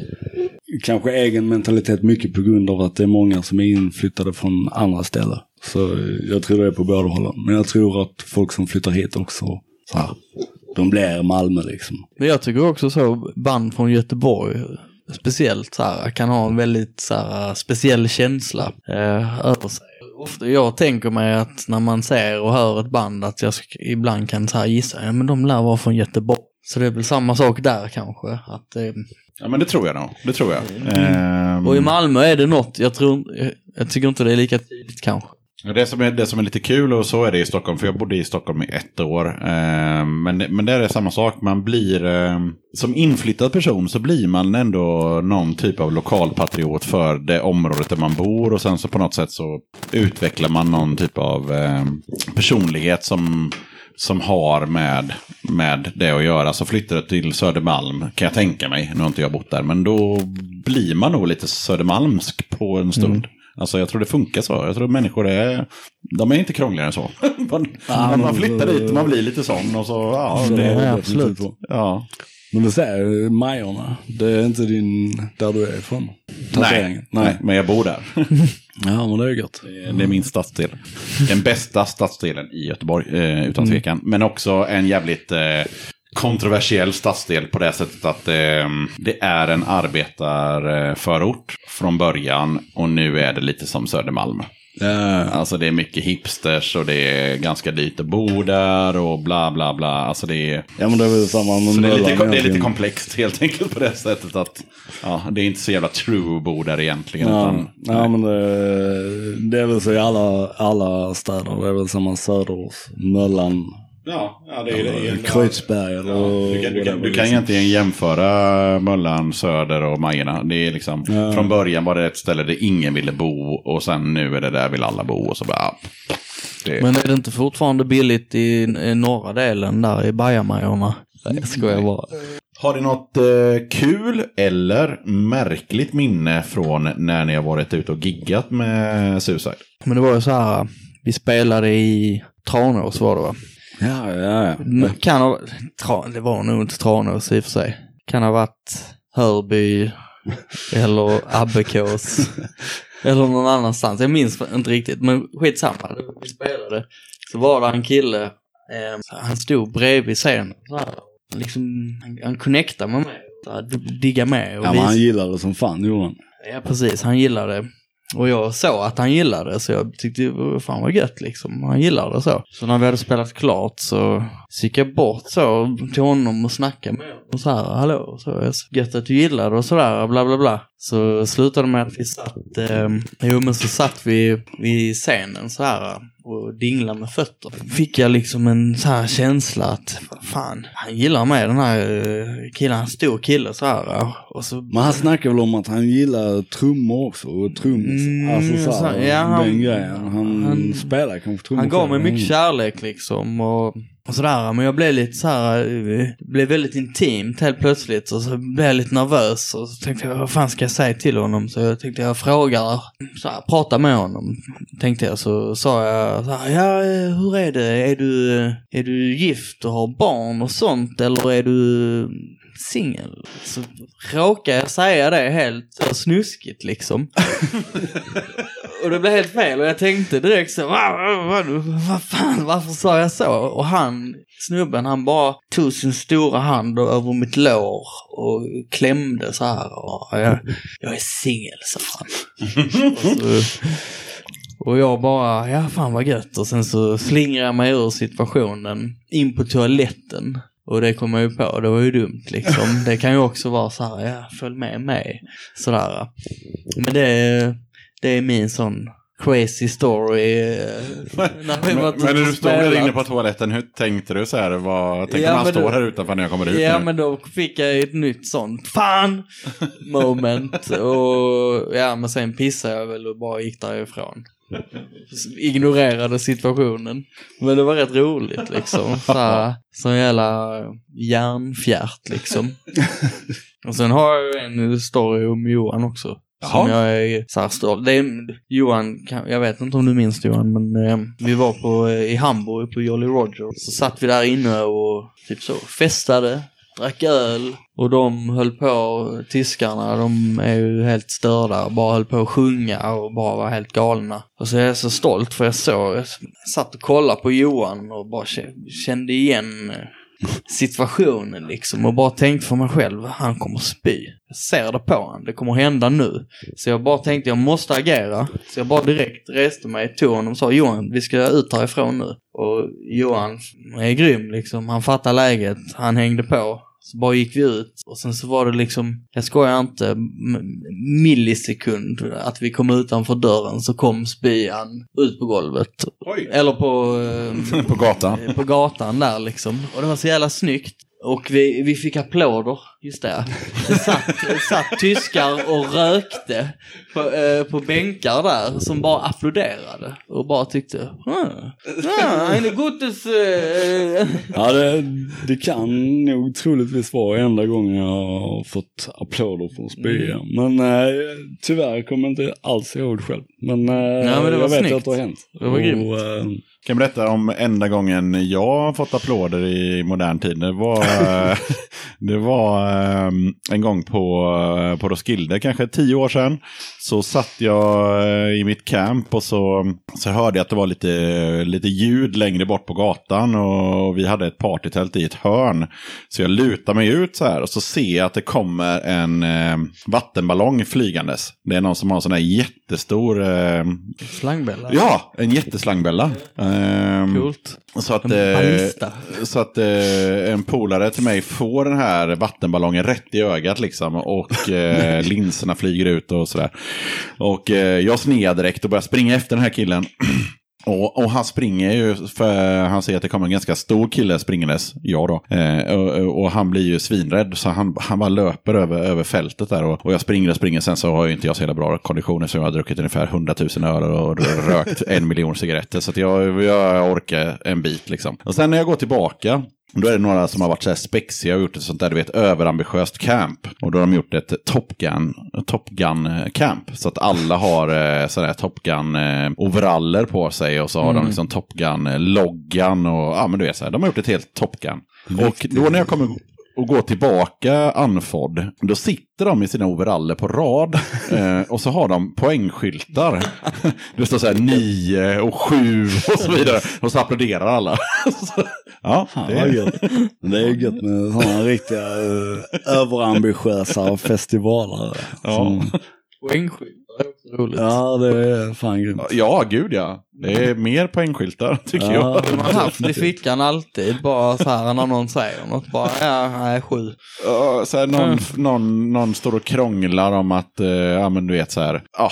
kanske egen mentalitet mycket på grund av att det är många som är inflyttade från andra ställen. Så jag tror det är på båda hållen. Men jag tror att folk som flyttar hit också, så här, de blir Malmö liksom. Men jag tycker också så band från Göteborg speciellt så här, kan ha en väldigt så här, speciell känsla eh, över sig. Ofta, jag tänker mig att när man ser och hör ett band att jag ibland kan så här gissa, ja men de lär vara från Göteborg. Så det är väl samma sak där kanske. Att, eh, Ja, men det tror jag nog. Det tror jag. Ehm, och i Malmö är det något, jag tror, jag, jag tycker inte det är lika tydligt kanske. Det som, är, det som är lite kul, och så är det i Stockholm, för jag bodde i Stockholm i ett år. Eh, men, det- men där är det samma sak, man blir, eh, som inflyttad person så blir man ändå någon typ av lokalpatriot för det området där man bor. Och sen så på något sätt så utvecklar man någon typ av eh, personlighet som, som har med, med det att göra. Så flyttar du till Södermalm, kan jag tänka mig, nu har inte jag bott där, men då blir man nog lite Södermalmsk på en stund. Mm. Alltså jag tror det funkar så. Jag tror människor är, de är inte krångligare än så. man, man, man flyttar dit och man blir lite sån och så, ja. Det, är det ja, definitivt absolut. ja. Men du säger Majorna, det är inte din, där du är ifrån? Tatueringen? Nej, men jag bor där. Ja, men det är gött. Det är min stadsdel. Den bästa stadsdelen i Göteborg, eh, utan tvekan. Men också en jävligt eh, kontroversiell stadsdel på det sättet att eh, det är en arbetarförort från början och nu är det lite som Södermalm. Ja, Alltså det är mycket hipsters och det är ganska dyrt att bo där och bla bla bla. Alltså det är, ja men det är väl samma med så det är, lite, det är lite komplext helt enkelt på det sättet att ja, det är inte så jävla true att bo där egentligen. Ja, Utan, ja men det, det är väl så i alla, alla städer. Det är väl samma Söderås, Möllan, ja, ja, det är, det är, Kreuzberg eller Ja, du kan, du, kan, du kan liksom. egentligen jämföra Möllan, Söder och Majorna. Det är liksom, Ja. Från början var det ett ställe där ingen ville bo och sen nu är det där vill alla bo. Och så bara, det, Men är det inte fortfarande billigt i, i norra delen där i Bajamajorna? Nej, jag skojar bara. Har du något eh, kul eller märkligt minne från när ni har varit ute och giggat med Suicide? Men det var ju så här, vi spelade i Tranås var det va? Ja, ja, ja. Men Kan ha, tra, det var nog inte Tranås i och för sig. Kan ha varit Hörby eller Abbekås. eller någon annanstans. Jag minns inte riktigt, men skitsamma. Vi spelade. Så var det en kille, eh, han stod bredvid scenen. Så här, liksom, han, han connectade med mig. Så här, digga med. Och Ja, men han gillade det som fan, gjorde han. Ja, precis. Han gillade det. Och jag såg att han gillade det, så jag tyckte var fan vad gött liksom. Han gillade det så. Så när vi hade spelat klart så, så gick jag bort så till honom och snackade med honom. Och så här, hallå, så så gött att du gillar det och sådär, bla bla bla. Så slutade med att vi satt, eh, jo men så satt vi vid scenen så här och dinglade med fötter. Fick jag liksom en så här känsla att, fan, han gillar mig den här eh, killen, han är en stor kille så här. Och så Men han snackar väl om att han gillar trummor också och trummis. Mm, alltså så här, ja, han- den grejen. Han, han- spelar kanske trummor Han gav mig mycket kärlek liksom och, och sådär. Men jag blev lite så här, blev väldigt intimt helt plötsligt och så blev jag lite nervös och så tänkte jag vad fan ska jag säga till honom? Så jag tänkte jag frågar, så här, prata med honom. Tänkte jag så sa jag så här, ja hur är det? Är du, är du gift och har barn och sånt eller är du singel. Så råkar jag säga det helt snuskigt liksom. och det blev helt fel och jag tänkte direkt så, vad, fan, varför sa jag så? Och han, snubben, han bara tog sin stora hand över mitt lår och klämde så här. Och jag, jag är singel, sa han. och jag bara, ja fan vad gött. Och sen så slingrar jag mig ur situationen in på toaletten. Och det kom jag ju på, det var ju dumt liksom. Det kan ju också vara så här, ja följ med mig. Sådär. Men det, det är min sån crazy story. eh, när vi Men, var men när du stod där inne på toaletten, hur tänkte du så här? Vad, tänkte Ja, man men står då- här utanför när jag kommer ut Ja nu? men då fick jag ett nytt sånt fan moment och ja men sen pissade jag väl och bara gick därifrån. Ignorerade situationen. Men det var rätt roligt liksom. Så jävla järnfjärt liksom. Och sen har jag ju en story om Johan också. Som Jaha. jag är så här stolt. Det är, Johan, jag vet inte om du minns det, Johan, men eh, vi var på, eh, i Hamburg på Jolly Roger. Så satt vi där inne och typ så festade, drack öl och de höll på, tyskarna, de är ju helt störda, bara höll på att sjunga och bara var helt galna. Och så är jag så stolt för jag såg, jag satt och kollade på Johan och bara kä- kände igen eh, situationen liksom och bara tänkte för mig själv, han kommer spy. Jag ser det på honom, det kommer hända nu. Så jag bara tänkte, jag måste agera. Så jag bara direkt reste mig, tog honom och sa Johan, vi ska ut härifrån nu. Och Johan är grym liksom, han fattar läget, han hängde på. Så bara gick vi ut och sen så var det liksom, jag skojar inte, millisekund att vi kom utanför dörren så kom spyan ut på golvet. Oj. Eller på, På gatan. eh, på gatan där liksom. Och det var så jävla snyggt. Och vi, vi fick applåder, just det. Det satt, det satt tyskar och rökte på, eh, på bänkar där som bara applåderade och bara tyckte ah, ah, eine gutes... Eh. Ja, det, det kan nog troligtvis vara enda gången jag har fått applåder från spya. Men eh, tyvärr kommer jag inte alls ihåg själv. Men, eh, men det var jag vet snyggt. att det har hänt. Det var grymt. Och, eh, kan berätta om enda gången jag har fått applåder i modern tid. Det var, det var eh, en gång på, på Roskilde, kanske tio år sedan. Så satt jag eh, i mitt camp och så, så hörde jag att det var lite, lite ljud längre bort på gatan. Och vi hade ett partytält i ett hörn. Så jag lutar mig ut så här och så ser jag att det kommer en eh, vattenballong flygandes. Det är någon som har en sån här jättestor... Eh, Slangbella. ja, en jätteslangbella. Ehm, Coolt. Så att, eh, så att eh, en polare till mig får den här vattenballongen rätt i ögat liksom. Och eh, linserna flyger ut och sådär. Och eh, jag snear direkt och börjar springa efter den här killen. Och, och han springer ju, för han ser att det kommer en ganska stor kille springandes, jag då. Eh, och, och han blir ju svinrädd, så han, han bara löper över, över fältet där. Och, och jag springer och springer, sen så har ju inte jag så jävla bra konditioner, så jag har druckit ungefär 100 000 öl och rökt en miljon cigaretter. Så att jag, jag orkar en bit liksom. Och sen när jag går tillbaka, då är det några som har varit så här spexiga och gjort ett sånt där, du vet, överambitiöst camp. Och då har de gjort ett Top Gun, Top Gun eh, camp. Så att alla har eh, sådana här Top Gun eh, overaller på sig och så har de liksom Top Gun eh, loggan och ja men du vet så här, de har gjort ett helt Top Gun. Och då när jag kommer och går tillbaka andfådd, då sitter de i sina overaller på rad eh, och så har de poängskyltar. Det står så här nio och sju och så vidare. Och så applåderar alla. Så, ja, det är, gött. Det är gött med sådana riktiga uh, överambitiösa festivaler. Ja. Som, Poängskyltar är också roligt. ja, det är fan grymt. ja, gud ja. Det är mer poängskyltar tycker Ja. jag. Man har haft i fickan alltid, bara så här när någon säger något, bara ja, nej, sju. Ja, så här, någon, någon, någon står och krånglar om att, eh, ja men du vet så här, ja,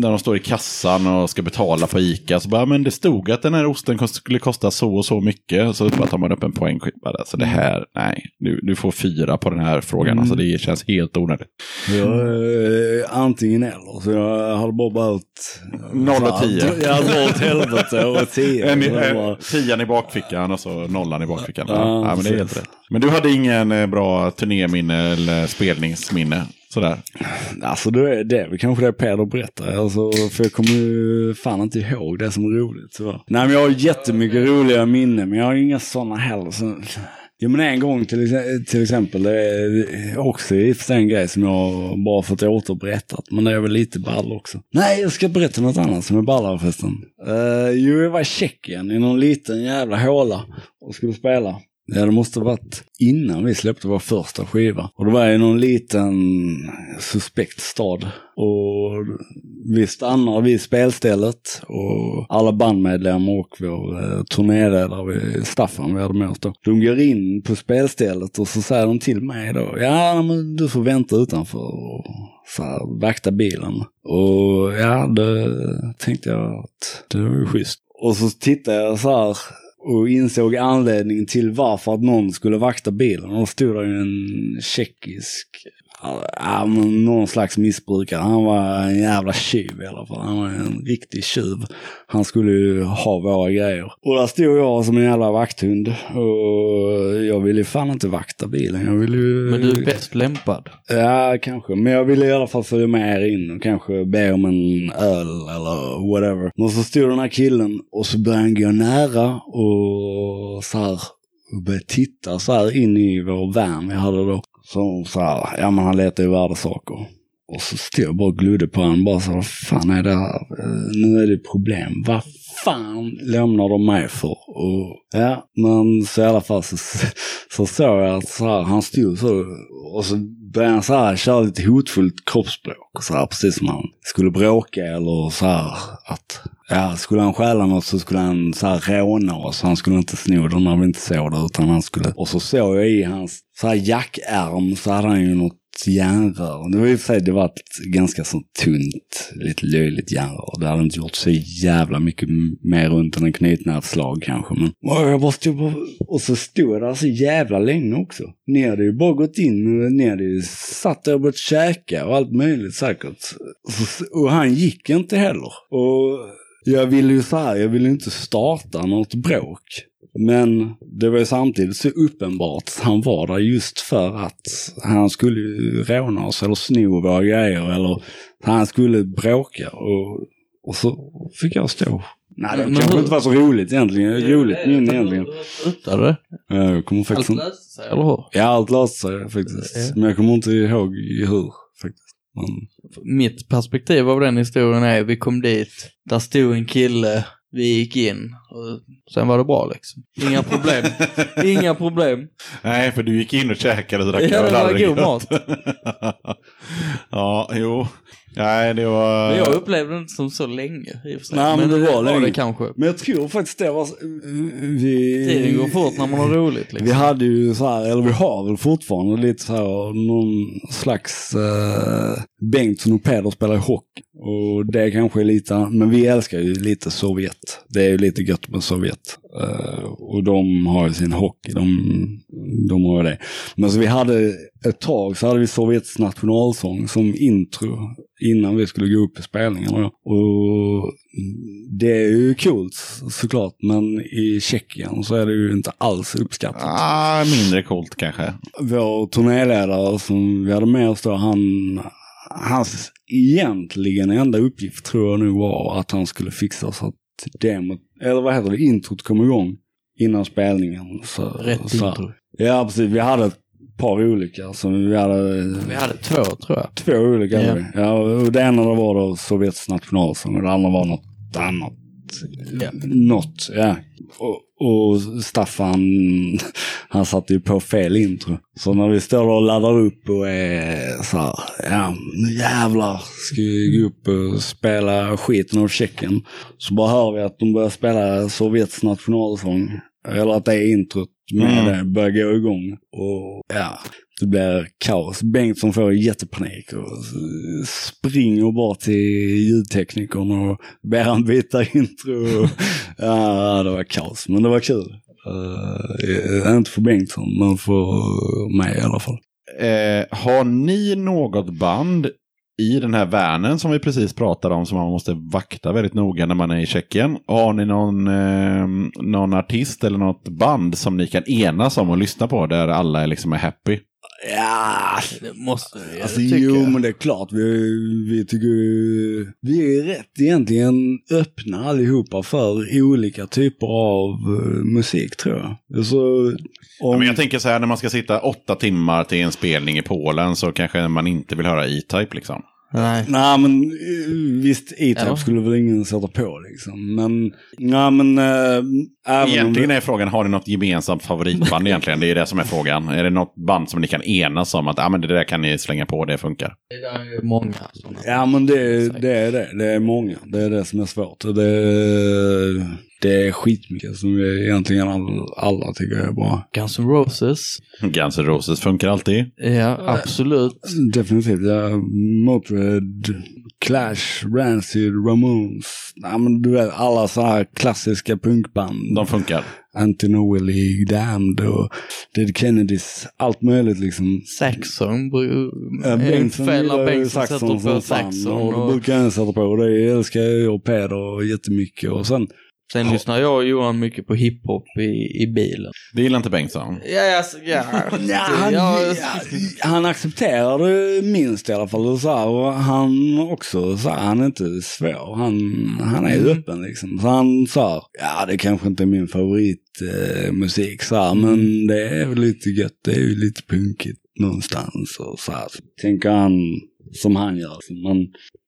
när de står i kassan och ska betala på Ica så bara, men det stod att den här osten skulle kosta så och så mycket. Så bara tar man upp en poängskylt bara. Så det här, nej, du, du får fyra på den här frågan. Alltså det känns helt onödigt. Jag eh, antingen eller. Så jag hade bara behövt... Noll och tio. dra- Ja, dra åt helvete och tio. En, tian i bakfickan och så nollan i bakfickan. Ja, Ja, men det är helt rätt. Men du hade ingen eh, bra turnéminne eller spelningsminne? Sådär. Alltså det är, det är väl kanske det Peder berättar. Alltså, för jag kommer ju fan inte ihåg det som är roligt. Så. Nej men jag har jättemycket roliga minnen men jag har inga sådana heller. Så... Jo men en gång till, till exempel, det är också i och för sig en grej som jag bara fått återberättat. Men det är väl lite ball också. Nej, jag ska berätta något annat som är ballare förresten. Uh, jo, jag var i Tjeckien i någon liten jävla håla och skulle spela. Ja, det måste ha varit innan vi släppte vår första skiva. Och det var i någon liten suspekt stad. Och vi stannar vid spelstället och alla bandmedlemmar och vår eh, turnéledare, Staffan, vi hade med oss då. De går in på spelstället och så säger de till mig då, ja men du får vänta utanför och så här, vakta bilen. Och ja, det tänkte jag att det var ju schysst. Och så tittade jag så här och insåg anledningen till varför att någon skulle vakta bilen. Och då stod det ju en tjeckisk, ja, någon slags missbrukare. Han var en jävla tjuv i alla fall. Han var en riktig tjuv. Han skulle ju ha våra grejer. Och där stod jag som en jävla vakthund. Och jag ville ju fan inte vakta bilen. Jag ville ju... Men du är bäst lämpad. Ja, kanske. Men jag ville i alla fall följa med er in och kanske be om en öl eller whatever. Men så stod den här killen och så började han gå nära och så här och började titta så här in i vår van vi hade då. Så, så här, ja men han letar ju värdesaker. Och så stod jag bara och glodde på honom bara så vad fan är det här? Eh, nu är det problem. Vad fan lämnar de mig för? Och ja, men så i alla fall så, så såg jag att så här, han stod så och så började han så här köra lite hotfullt kroppsspråk. Så här, precis som han skulle bråka eller så här att Ja, skulle han stjäla något så skulle han så här råna oss. Han skulle inte sno det när vi inte såg det utan han skulle... Och så såg jag i hans så här jackärm så hade han ju något järnrör. Det var i och för sig, det var ett ganska så tunt, lite löjligt järnrör. Det hade inte gjort så jävla mycket mer runt än en knytnävsslag kanske. Men och jag bara stod på, och så stod jag där så jävla länge också. Ni hade ju bara gått in, ni hade ju satt där och börjat käka och allt möjligt säkert. Så, och han gick inte heller. Och jag ville ju så här, jag ville inte starta något bråk. Men det var ju samtidigt så uppenbart att han var där just för att han skulle råna oss eller sno våra grejer eller han skulle bråka och, och så fick jag stå. Nej, det Men kanske hur- inte var så roligt egentligen. Roligt minne egentligen. Slutade det? Jag kommer faktiskt Allt löste sig, eller hur? Ja, allt löste sig faktiskt. Ja. Men jag kommer inte ihåg hur faktiskt. Men... Mitt perspektiv av den historien är, vi kom dit, där stod en kille, vi gick in och sen var det bra liksom. Inga problem. Inga problem. Nej, för du gick in och käkade så drack Ja, det var god gött. ja, jo. Nej, det var... Men jag upplevde det inte som så länge i och för sig. Nej, men det var länge. det kanske. Men jag tror faktiskt det var... Vi... Tiden går fort när man har roligt liksom. Vi hade ju så här, eller vi har väl fortfarande lite så här, någon slags uh, Bengtsson och Peder spelar hockey. Och det kanske är lite, men vi älskar ju lite Sovjet. Det är ju lite gött med Sovjet. Eh, och de har ju sin hockey, de, de har ju det. Men så vi hade, ett tag så hade vi Sovjets nationalsång som intro innan vi skulle gå upp i spelningarna. Och det är ju coolt såklart, men i Tjeckien så är det ju inte alls uppskattat. Ah, mindre coolt kanske. Vår turnéledare som vi hade med oss då, han, hans egentligen enda uppgift tror jag nu var att han skulle fixa så att demot, eller vad heter det, introt kom igång innan spelningen. Så, Rätt så, intro. Ja, precis. Vi hade ett par olika. Så vi hade Vi hade två tror jag. två olika. Ja. Ja, och det ena var då Sovjets nationalsång och det andra var något annat. Ja. Något, ja. Och, och Staffan, han satte ju på fel intro. Så när vi står och laddar upp och är så här, ja nu jävlar ska vi gå upp och spela skiten av Tjeckien. Så bara hör vi att de börjar spela Sovjets nationalsång. Eller att det är introt med Mm. det börjar gå igång. Och ja, det blir kaos. Bengtsson får jättepanik och springer bara till ljudteknikern och ber han byta intro. ja, det var kaos, men det var kul. Uh, inte för Bengtsson, men för mig i alla fall. Eh, har ni något band i den här värnen som vi precis pratade om som man måste vakta väldigt noga när man är i Tjeckien? Har ni någon, eh, någon artist eller något band som ni kan enas om och lyssna på där alla liksom är happy? Ja, Det måste vi alltså, tycker jo jag. men det är klart. Vi, vi tycker vi är rätt egentligen öppna allihopa för olika typer av eh, musik tror jag. Alltså, Ja, om, men jag tänker så här, när man ska sitta åtta timmar till en spelning i Polen så kanske man inte vill höra E-Type liksom. Nej. Nej men eh, visst, E-Type Ja. skulle väl ingen sätta på liksom. Men, nej men äh, även Egentligen är frågan, har ni något gemensamt favoritband egentligen? Det är det som är frågan. Är det något band som ni kan enas om att ah, men det där kan ni slänga på, det funkar? Det är ju många sådana. Ja men det, det är det. Det är många. Det är det som är svårt. Det, det är skitmycket som egentligen all, alla tycker är bra. Guns N' Roses. Guns N' Roses funkar alltid. Ja, absolut. Definitivt. Ja, Motörhead, Clash, Rancid, Ramones. Nej men du vet alla så här klassiska punkband. De funkar. Anti-Noah League, Damned och Dead Kennedys. Allt möjligt liksom. Saxon. Ja, En Bengtsson gillar ju Saxon sätter som på fan. Saxon. Och det Och brukar jag sätta på. Och det älskar jag och Peder jättemycket. Och sen sen lyssnar jag och Johan mycket på hiphop i, i bilen. Det gillar inte Bengtsson. Ja, alltså, ja. Ja, han, Ja, han accepterar det minst i alla fall. Och, så här, och han också, så här, han är inte svår. Han, han är öppen liksom. Så han sa, ja det kanske inte är min favoritmusik eh, så här, men det är väl lite gött. Det är ju lite punkigt någonstans. Och så här. Så tänker han som han gör. liksom. Men,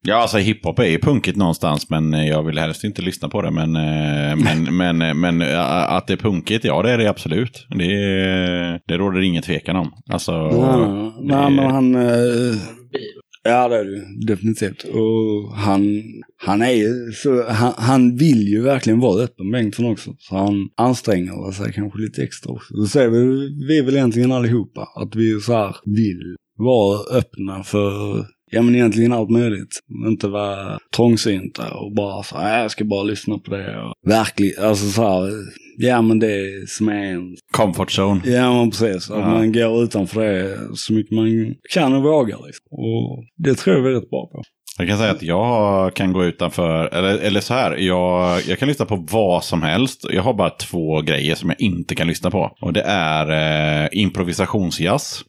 Ja, alltså hiphop är ju punkigt någonstans, men eh, jag vill helst inte lyssna på det. Men, eh, men, men, eh, men att det är punkigt, ja det är det absolut. Det, det råder ingen tvekan om. Alltså, nej, det- nej, men han... Ja det är det definitivt. Och han, han är ju så, han, han vill ju verkligen vara öppen Bengtsson också. Så han anstränger sig kanske lite extra också. Det säger vi, vi väl egentligen allihopa. Att vi så här vill vara öppna för, ja men egentligen allt möjligt. Inte vara trångsynta och bara så här, "Nej, jag ska bara lyssna på det. Och verkligen, alltså så här, ja men det som är en Comfort zone. Ja, men precis. Att Ja. man går utanför det så mycket man kan och vågar. Liksom. Och det tror jag är rätt bra på. Jag kan säga att jag kan gå utanför, eller, eller så här, jag, jag kan lyssna på vad som helst. Jag har bara två grejer som jag inte kan lyssna på. Och det är eh, improvisationsjazz.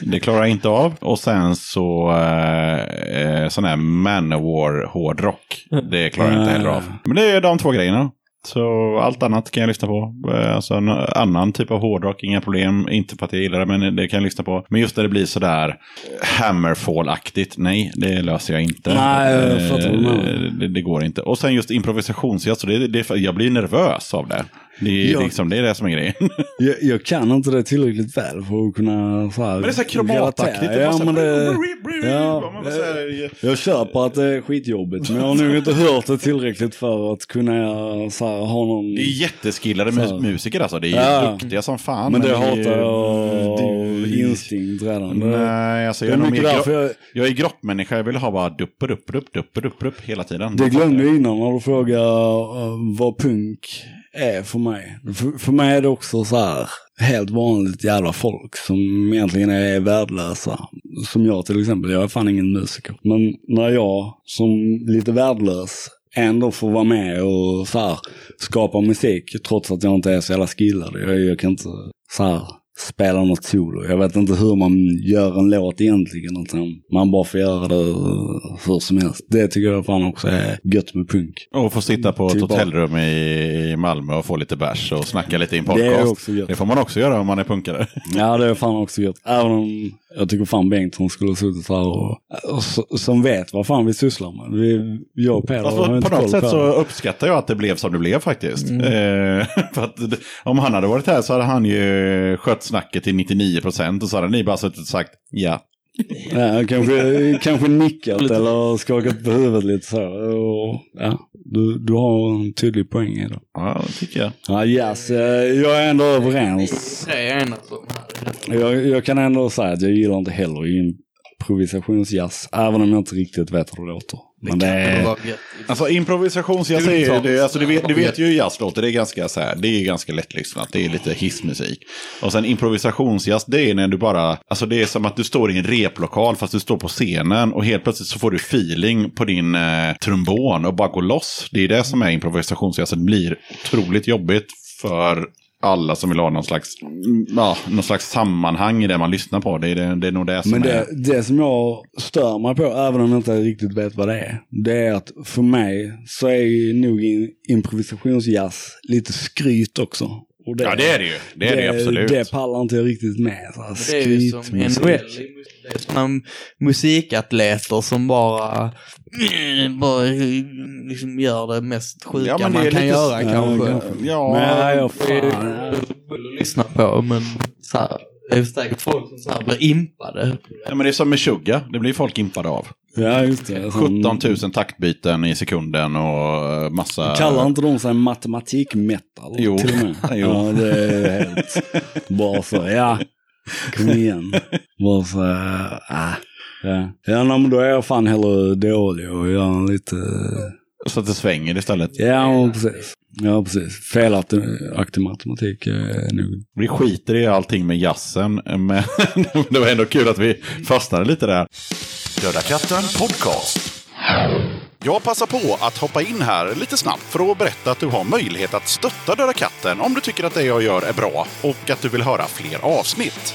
Det klarar jag inte av. Och sen så eh, eh, sån här manowar hårdrock. Det klarar jag inte heller av. Men det är de två grejerna. Så allt annat kan jag lyssna på. Eh, Alltså en annan typ av hårdrock, inga problem. Inte för att jag gillar det, men det kan jag lyssna på. Men just när det blir sådär Hammerfall-aktigt, nej, det löser jag inte. Nej, jag Eh, det, det går inte. Och sen just improvisationsjazz, det, det, jag blir nervös av det. Det, är Ja. liksom, det är det som är grejen. Jag, jag kan inte det tillräckligt väl för att kunna så här, Men det är så här kromataktigt. Ja, men det, ja, jag köper att det är skitjobbigt. Men jag har nog inte hört det tillräckligt för att kunna så här, ha någon... Det är jätteskillade mus- musiker alltså. Det är Ja. duktiga som fan. Men det är- hatar jag av det- instinkt redan. Det- Nej, alltså det jag är är, därför jag... jag är grottmänniska. Jag vill ha bara dupper, upp, upp, dupper, upp, upp hela tiden. Det glömde jag innan när du frågade uh, vad punk är för mig. För, för mig är det också så här helt vanligt jävla folk som egentligen är värdelösa. Som jag till exempel, jag är fan ingen musiker. Men när jag som lite värdelös ändå får vara med och så här skapa musik trots att jag inte är så jävla skillad. Jag, jag kan inte så här spela något solo. Jag vet inte hur man gör en låt egentligen. Utan man bara får göra det hur som helst. Det tycker jag fan också är gött med punk. Och få sitta på ett Tillbaka. hotellrum i Malmö och få lite bärs och snacka lite i en Det är podcast. också gött. Det får man också göra om man är punkare. Ja, det är fan också gött. Även om jag tycker fan Bengtsson skulle ha suttit här och, och som vet vad fan vi sysslar med. Vi, jag och Peder Alltså, har inte på något sätt på så uppskattar jag att det blev som det blev faktiskt. Eh, för att om han hade varit här så hade han ju skött snacket till 99 procent och så hade ni bara suttit och sagt ja. Ja, kanske, kanske nickat eller skakat på huvudet lite så. Och, ja, du, du har en tydlig poäng i det. Ja, det tycker jag. Ja, yes, eh, jag är ändå överens. Jag, jag kan ändå säga att jag gillar inte heller improvisationsjazz. Även om jag inte riktigt vet hur det låter. Men det är... var gött. Alltså improvisationsjazz är det, alltså, du, vet, du vet ju hur jazz låter, det är ganska så här, det är ganska lättlyssnat, det är lite hissmusik. Och sen improvisationsjazz, det är när du bara, alltså det är som att du står i en replokal fast du står på scenen och helt plötsligt så får du feeling på din eh, trombon och bara går loss. Det är det som är improvisationsjazz, det blir otroligt jobbigt för alla som vill ha någon slags, ja, någon slags sammanhang i det man lyssnar på. Det är, det, det är nog det som Men är... det, det som jag stör mig på, även om jag inte riktigt vet vad det är, det är att för mig så är ju nog improvisationsjazz lite skryt också. Och Ja, det är det ju. Det är det, absolut. Det pallar inte jag riktigt med. Så här, Det är ju som. NHL. Det är musikatleter som bara, bara liksom gör det mest sjuka Ja, men det man kan lite- göra Ja, kanske. kanske. Ja, Men jag att lyssna på, men så här, det är säkert folk som så här blir impade. ja, men det är som med Suga. Det blir folk impade av. Ja, just det. Sån- 17 000 taktbyten i sekunden och eh, massa... Kallar inte de sig matematik-metal? Jo. Till och med? Jo. Ja, det är helt... Bara så, ja. Kom igen. Bara så, ah. Ja, ja men då är jag fan hellre dålig och gör en lite... Så att det svänger istället. Ja, precis. Ja, precis. Felaktig matematik är nog... Vi skiter i allting med jazzen, men det var ändå kul att vi fastnade lite där. Döda katten podcast. Jag passar på att hoppa in här lite snabbt för att berätta att du har möjlighet att stötta Döda katten om du tycker att det jag gör är bra och att du vill höra fler avsnitt.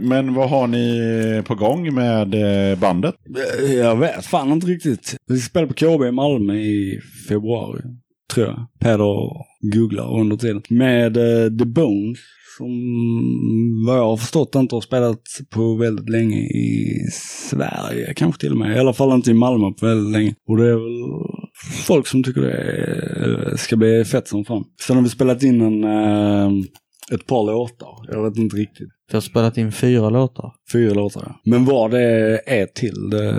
Men vad har ni på gång med eh, bandet? Eh, jag vet fan inte riktigt. Vi spelade på KB i Malmö i februari, tror jag. Peder googlar under tiden. Med eh, The Bones, som vad jag har förstått inte har spelat på väldigt länge i Sverige, kanske till och med. I alla fall inte i Malmö på väldigt länge. Och det är väl folk som tycker det ska bli fett som fan. Sen har vi spelat in en, ett par låtar. Jag vet inte riktigt. Vi har spelat in fyra låtar. Fyra låtar, ja. Men vad det är till, det,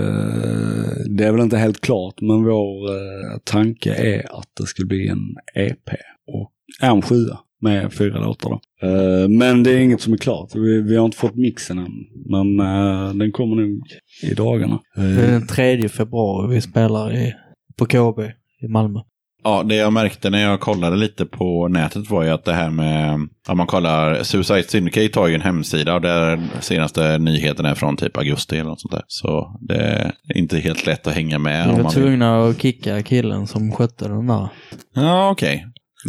det är väl inte helt klart. Men vår eh, tanke är att det ska bli en EP och en sjua med fyra låtar då. Eh, men det är inget som är klart. Vi, vi har inte fått mixen än. Men eh, den kommer nog i dagarna. Det är den 3 februari vi spelar i, på KB i Malmö. Ja, det jag märkte när jag kollade lite på nätet var ju att det här med, om man kollar, Suicide Syndicate har ju en hemsida och där senaste nyheten är från typ augusti eller något sånt där. Så det är inte helt lätt att hänga med. Vi var man vill. tvungna att kicka killen som skötte den där. Ja, okej.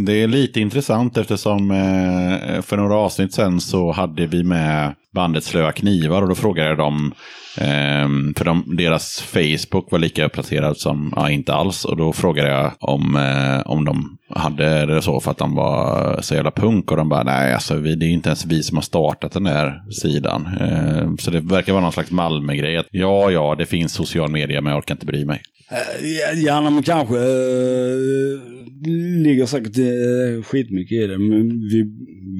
Det är lite intressant eftersom eh, för några avsnitt sen så hade vi med bandet Slöa Knivar och då frågade jag dem, eh, för de, deras Facebook var lika uppdaterad som, ja inte alls, och då frågade jag om, eh, om de hade det så för att de var så jävla punk och de bara, nej alltså vi, det är inte ens vi som har startat den där sidan. Eh, så det verkar vara någon slags Malmö-grej. att, Ja, ja, det finns social media men jag orkar inte bry mig. Eh, ja, men kanske. Uh, ligger säkert uh, skitmycket i det. Men vi,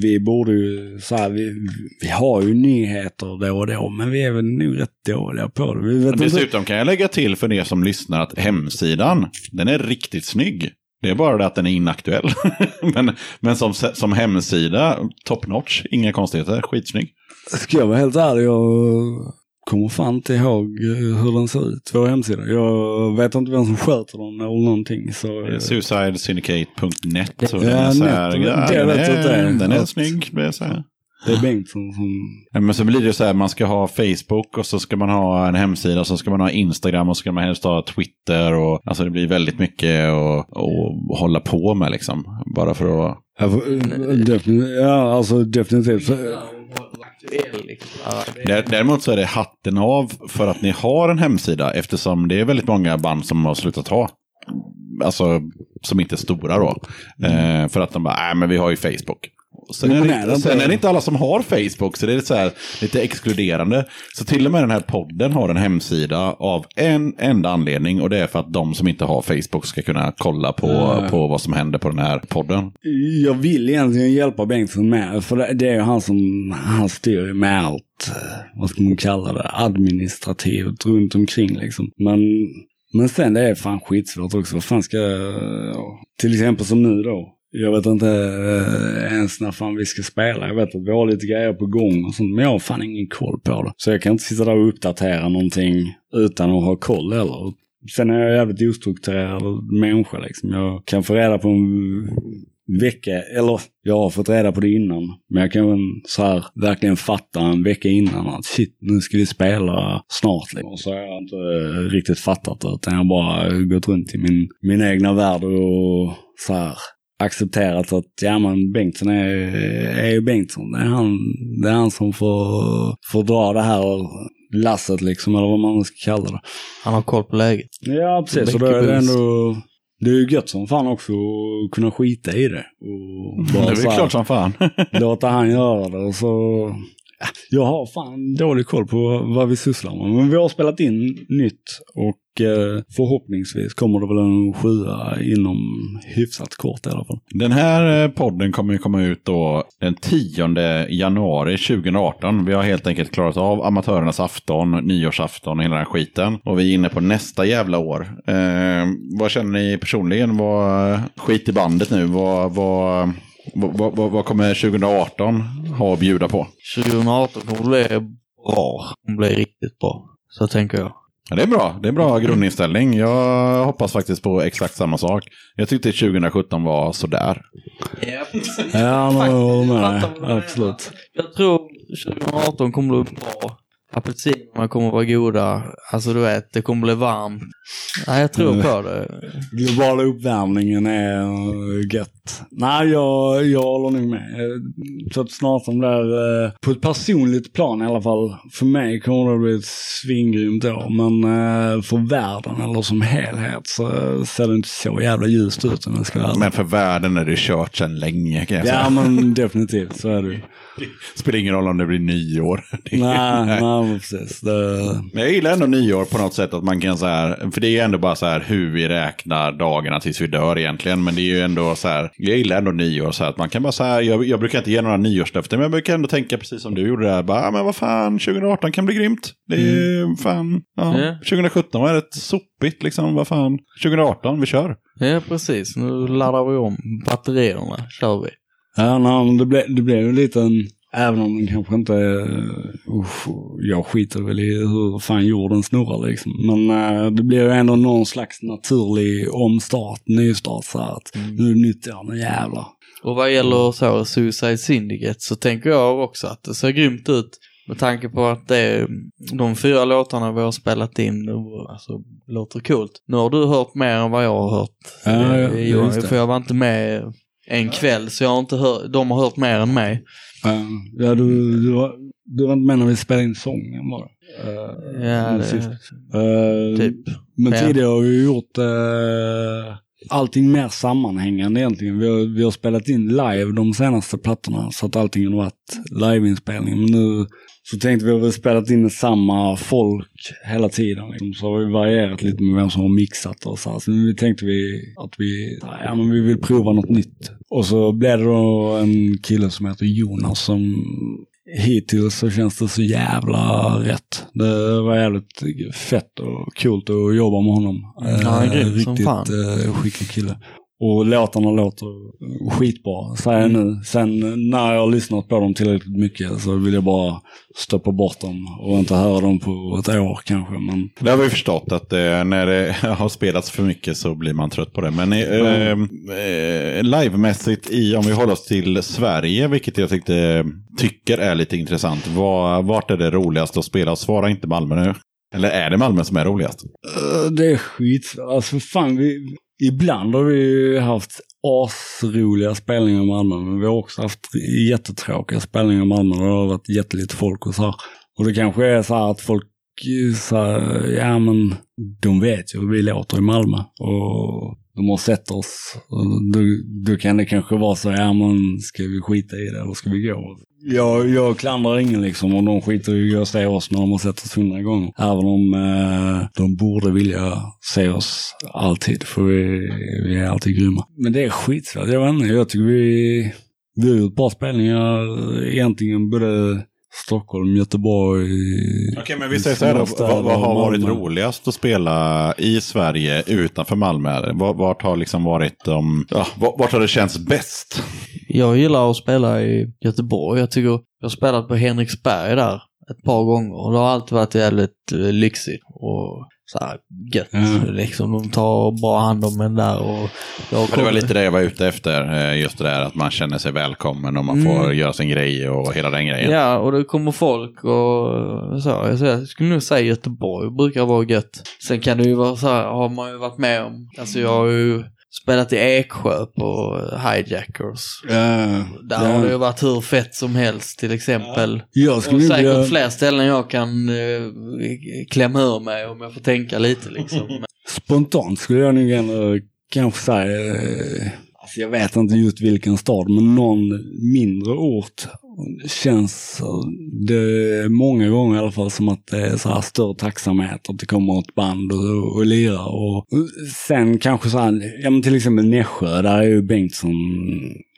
vi borde ju så här, vi, vi har ju nyheter då och då. Men vi är väl nog rätt dåliga på det. Vi vet inte. Dessutom kan jag lägga till för er som lyssnar att hemsidan, den är riktigt snygg. Det är bara det att den är inaktuell. men men som, som hemsida, top notch, inga konstigheter, skitsnygg. Ska jag vara helt ärlig, jag kommer fan inte ihåg eh, hur den ser ut, vår hemsida. Jag vet inte vem som sköter den eller någonting. Så, eh, Suicidesyndicate.net. Ja, den är så net, här, ja, det den jag är, den är snygg. Det är så här. det är Bengtsson som... Men så blir det så här, man ska ha Facebook och så ska man ha en hemsida och så ska man ha Instagram och så ska man helst ha Twitter. Och, alltså det blir väldigt mycket att, att hålla på med liksom. Bara för att... Ja, för- eh, definitivt, ja alltså definitivt. Så, där- Däremot så är det hatten av för att ni har en hemsida eftersom det är väldigt många band som har slutat ha alltså, som inte är stora då. Eh, för att de bara, nej men vi har ju Facebook. Sen, Jo, är det, sen är det inte alla som har Facebook, så det är så här, lite exkluderande. Så till och med den här podden har en hemsida av en enda anledning och det är för att de som inte har Facebook ska kunna kolla på, Ja. på vad som händer på den här podden. Jag vill egentligen hjälpa Bengtsson med, för det, det är ju han som, han styr med allt, eh, vad ska man kalla det, administrativt runt omkring liksom. Men, men sen det är fan skitsvårt också. Vad fan ska, ja, till exempel som nu då. Jag vet inte eh, ens när fan vi ska spela. Jag vet att vi har lite grejer på gång och sånt, men jag har fan ingen koll på det. Så jag kan inte sitta där och uppdatera någonting utan att ha koll heller. Sen är jag jävligt ostrukturerad människa liksom. Jag kan få reda på en vecka, eller jag har fått reda på det innan. Men jag kan så här verkligen fatta en vecka innan att shit, nu ska vi spela snart. Liksom. Och så har jag inte eh, riktigt fattat det, utan jag har bara gått runt i min, min egna värld och så här accepterat att ja men Bengtsson är, är ju Bengtsson. Det är han, det är han som får, får dra det här lasset liksom, eller vad man ska kalla det. Han har koll på läget. Ja, precis. Och då är det ändå... Det är ju gött som fan också att kunna skita i det. Och Det bara är så här, klart som fan. låta han göra det. Och så... Ja, Jag har fan dålig koll på vad vi sysslar med. Men vi har spelat in nytt och förhoppningsvis kommer det väl en sjua inom hyfsat kort i alla fall. Den här eh, podden kommer ju komma ut då den 10 januari 2018. Vi har helt enkelt klarat av amatörernas afton, nyårsafton och hela den här skiten. Och vi är inne på nästa jävla år. Eh, vad känner ni personligen? Vad, skit i bandet nu. Vad, vad, vad, vad, vad kommer 2018 ha att bjuda på? 2018 kommer bli bra. kommer bli riktigt bra. Så tänker jag. Ja, det är bra. Det är bra grundinställning. Jag hoppas faktiskt på exakt samma sak. Jag tyckte 2017 var sådär. Ja, precis. Ja, men jag håller med dig. Absolut. Jag tror 2018 kommer bli bra. Apelsinerna kommer vara goda. Alltså du vet, det kommer bli varmt. Nej, jag tror på det. Globala uppvärmningen är eh, gött. Nej, jag, jag håller nog med. Tror att snart som där, eh, på ett personligt plan i alla fall, för mig kommer det bli ett svingrymt år. Men eh, för världen eller som helhet så ser det inte så jävla ljust ut om jag ska vara. Men för världen är det kört sedan länge kan jag säga. Ja, men definitivt så är det ju. Spelar ingen roll om det blir nyår. Det Nej, nej, precis. Det, Men jag gillar ändå nyår på något sätt att man kan så här, för det är ju ändå bara så här hur vi räknar dagarna tills vi dör egentligen. Men det är ju ändå så här, jag gillar ändå nyår så här att man kan bara så här, jag, jag brukar inte ge några nyårslöften, men jag brukar ändå tänka precis som du gjorde där, bara, "Ah, men vad fan, 2018 kan bli grymt. Det är ju fan, ja, Ja. 2017 var rätt sopigt liksom, vad fan, 2018, vi kör. Ja, precis. Nu laddar vi om batterierna. Kör vi. Ja, nej, det blev det blev en, även om den kanske inte usch, jag skiter väl i hur fan jorden snurrar liksom. Men eh, det blir ju ändå någon slags naturlig omstart, nystart så att nu är det nytt år, nu jävlar. Och vad gäller så Suicide Syndicate så tänker jag också att det ser grymt ut. Med tanke på att det de fyra låtarna vi har spelat in alltså, låter coolt. Nu har du hört mer än vad jag har hört. Ja, ja, eh, det. för jag var inte med en kväll så jag har inte hört, de har hört mer än mig. Eh, ja, du, du, var, du var inte med när vi spelade in sången det? Eh, Ja, det, sist. Eh, typ. Men tidigare har vi gjort eh, allting mer sammanhängande egentligen. Vi har, vi har spelat in live de senaste plattorna så att allting har varit liveinspelning. Men nu så tänkte vi att vi har spelat in med samma folk hela tiden. Liksom. Så har vi varierat lite med vem som har mixat och så här. Så nu tänkte vi att vi, ja, men vi vill prova något nytt. Och så blev det då en kille som heter Jonas som hittills så känns det så jävla rätt. Det var jävligt fett och coolt att jobba med honom. Ja, Eh, grym som Riktigt fan. eh, skicklig kille. Och låtarna låter skitbra, säger jag Mm. nu. Sen när jag har lyssnat på dem tillräckligt mycket så vill jag bara stoppa bort dem och inte höra dem på ett år kanske. Men Det har vi förstått att eh, när det har spelats för mycket så blir man trött på det. Men eh, eh, livemässigt, i, om vi håller oss till Sverige, vilket jag tyckte, tycker är lite intressant. Var, vart är det roligast att spela? Svara inte Malmö nu. Eller är det Malmö som är roligast? Eh, Det är skit. Alltså fan, vi, ibland har vi haft asroliga spelningar i Malmö, men vi har också haft jättetråkiga spelningar i Malmö. Det har varit jättelite folk och så här. Och det kanske är så här att folk så här, ja men de vet ju hur vi låter i Malmö. Och de har sett oss. Och Då, då kan det kanske vara så, ja men ska vi skita i det eller ska vi gå? Jag, jag klandrar ingen liksom och de skiter i att se oss när de har sett oss hundra gånger. Även om eh, de borde vilja se oss alltid, för vi, vi är alltid grymma. Men det är skitsvårt, jag vet inte, jag tycker vi, vi har gjort bra spelningar egentligen både Stockholm, Göteborg. Okej, men vi säger så här då. Vad, vad har varit roligast att spela i Sverige utanför Malmö? Vart, vart har liksom varit de... Ja, vart, vart har det känts bäst? Jag gillar att spela i Göteborg. Jag tycker jag har spelat på Henriksberg där ett par gånger och det har alltid varit jävligt eh, lyxigt och så här gött. Mm. Liksom, de tar bra hand om en där och jag För det var lite det jag var ute efter. eh, Just det där att man känner sig välkommen och man Mm. får göra sin grej och hela den grejen. Ja, och det kommer folk och så. Jag, säger, jag skulle nog säga Göteborg brukar vara gött. Sen kan det ju vara så här, har man ju varit med om. Alltså jag har ju spelat i Eksjö på Hijackers. Ja, Där har det ju varit hur fett som helst till exempel. Jag Och säkert vilja, fler ställen jag kan eh, klämma ur mig om jag får tänka lite liksom. Spontant skulle jag nog ändå kanske säga, eh, alltså jag vet inte just vilken stad, men någon mindre ort känns det många gånger i alla fall som att det är så här större tacksamhet att det kommer ett band och, och lirar. Och sen kanske så här, ja men till exempel Nässjö, där är ju Bengtsson,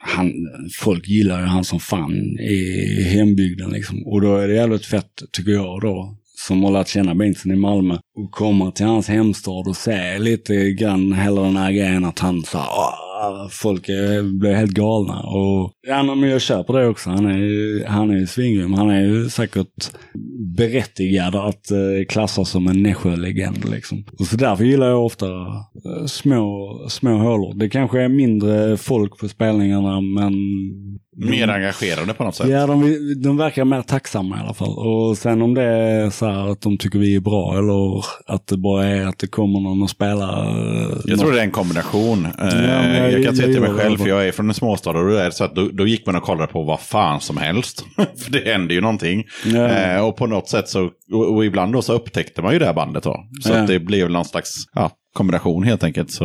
han, folk gillar ju han som fan i hembygden liksom. Och då är det jävligt fett, tycker jag då, som har lärt känna Bengtsson i Malmö och komma till hans hemstad och se lite grann hela den här grejen att han sa folk är, blir helt galna. Och ja, men jag köper det också. Han är ju, han är ju svingrym. Han är ju säkert berättigad att eh, klassas som en Nässjö-legend liksom. Och så därför gillar jag ofta eh, små, små hålor. Det kanske är mindre folk på spelningarna men Mer engagerande på något sätt. Ja, de, de verkar mer tacksamma i alla fall. Och sen om det är så här att de tycker vi är bra eller att det bara är att det kommer någon och spelar. eh, Jag tror det är en kombination. Eh, men jag- jag kan säga till mig själv, för jag är från en småstad och då är så att då, då gick man och kollade på vad fan som helst. för det hände ju någonting. Ja. Eh, och på något sätt så, och, och ibland då så upptäckte man ju det här bandet då. Så Ja. att det blev någon slags, ja, kombination helt enkelt. Så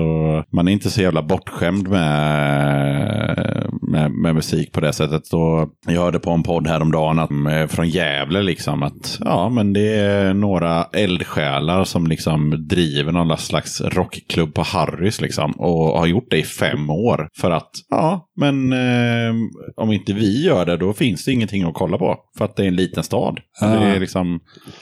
man är inte så jävla bortskämd med, med, med musik på det sättet. Och jag hörde på en podd häromdagen att, eh, från Gävle liksom att ja, men det är några eldsjälar som liksom driver någon slags rockklubb på Harrys liksom. Och har gjort det i fem år. För att, ja, men eh, om inte vi gör det då finns det ingenting att kolla på. För att det är en liten stad. Ja. Det är liksom,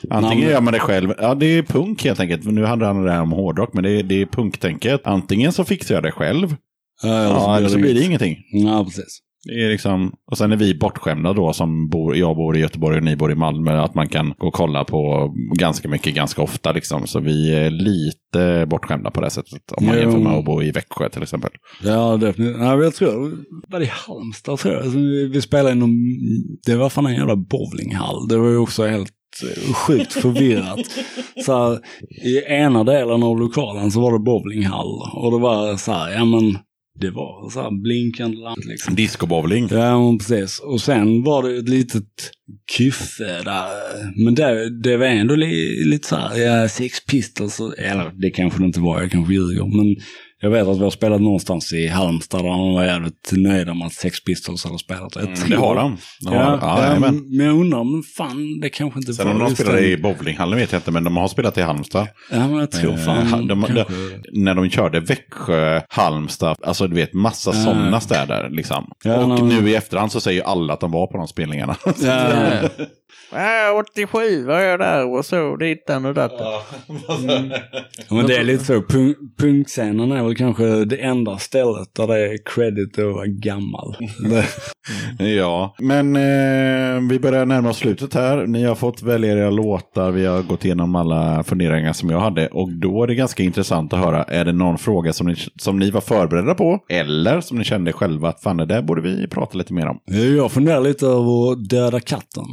antingen gör man det själv, ja det är punk helt enkelt. Nu handlar det här om hårdrock, men det är, det är punktänket. Antingen så fixar jag det själv, ja, eller så blir det ingenting. Ja, precis. Det är liksom, och sen är vi bortskämda då som bor, jag bor i Göteborg och ni bor i Malmö, att man kan gå och kolla på ganska mycket, ganska ofta liksom. Så vi är lite bortskämda på det sättet. Om man Jo. jämför med att bo i Växjö till exempel. Ja, definitivt. Jag tror, var det i Halmstad tror jag? Alltså, vi, spelade i någon, det var fan en jävla bowlinghall. Det var ju också helt sjukt förvirrat. så här, I ena delen av lokalen så var det bowlinghall. Och det var så här, ja men det var så här blinkande lamp liksom. Discobowling. Ja, precis. Och sen var det ett litet kyffe där. Men det, det var ändå li, lite så här, ja, Sex Pistols, eller det kanske det inte var, jag kanske ljuger. Men jag vet att vi har spelat någonstans i Halmstad där de var jävligt nöjda med att Sex Pistols hade spelat. Mm, det har de. de har, Ja, ja, ja, jajamän. men jag undrar, men fan, det kanske inte Sen om de spelade i bowlinghallen vet jag inte, men de har spelat i Halmstad. Ja, men jag tror Eh, fan de- de-. När de körde Växjö, Halmstad, alltså du vet massa Ja. sådana städer liksom. Och men- nu i efterhand så säger ju alla att de var på de spelningarna. Ja, Ja, 87 var jag där och så dittan och dattan. Ja, men det är lite så. Punk, punkscenen är väl kanske det enda stället där det är credit att vara gammal. Ja, men eh, vi börjar närma oss slutet här. Ni har fått välja era låtar. Vi har gått igenom alla funderingar som jag hade. Och då är det ganska intressant att höra. Är det någon fråga som ni, som ni var förberedda på? Eller som ni kände själva att fan det där borde vi prata lite mer om. jag funderar lite över Döda katten.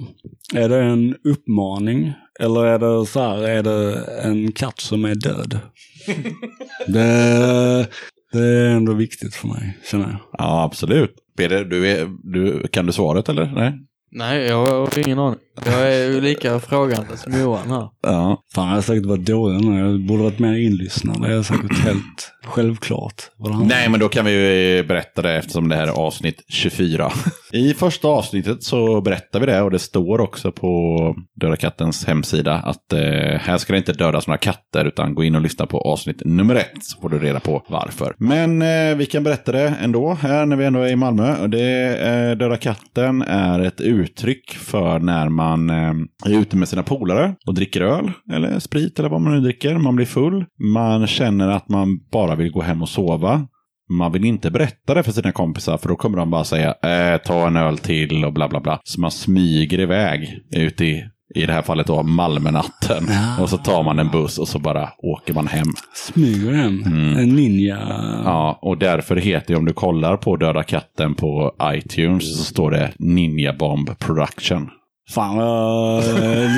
Är det en uppmaning? Eller är det så här, är det en katt som är död? det, det är ändå viktigt för mig, känner jag. Ja, absolut. Peder, du är, du, kan du svaret eller? Nej? Nej, jag har ingen aning. Jag är ju lika frågande som Johan här. Ja. Fan, jag har säkert varit dålig nu. Jag borde varit mer inlyssnad. Jag är säkert helt självklart Nej, men då kan vi ju eh, berätta det eftersom det här är avsnitt 24. I första avsnittet så berättar vi det och det står också på Döda kattens hemsida att eh, här ska det inte dödas några katter utan gå in och lyssna på avsnitt nummer ett så får du reda på varför. Men eh, vi kan berätta det ändå här när vi ändå är i Malmö. Det, eh, Döda katten är ett uttryck för när man eh, är ute med sina polare och dricker öl eller sprit eller vad man nu dricker. Man blir full. Man känner att man bara vill gå hem och sova. Man vill inte berätta det för sina kompisar för då kommer de bara säga äh, ta en öl till och bla bla bla. Så man smyger iväg ut i, i det här fallet då Malmönatten. Ja. Och så tar man en buss och så bara åker man hem. Smyger hem. Mm. En ninja. Ja, och därför heter det om du kollar på Döda katten på iTunes så står det Ninja Bomb Production. Fan, vad-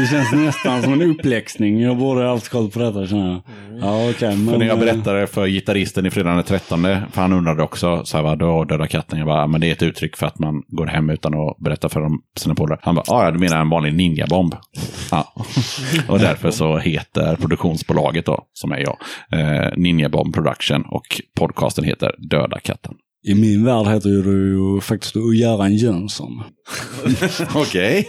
det känns nästan som en uppläxning. Jag borde ha haft koll på detta känner jag. Ja, okej. men, För när jag eh, berättade för gitarristen i Fredagen den 13, för han undrade också, så här, vad då Döda katten? Jag bara, "Ja, men det är ett uttryck för att man går hem utan att berätta för dem, sina polare. Han bara, "Ah, ja, du menar en vanlig ninjabomb? Ja. och därför så heter produktionsbolaget då, som är jag, eh, Ninja Bomb Production och podcasten heter Döda katten. I min värld heter ju det ju faktiskt Göran Jönsson. Okej.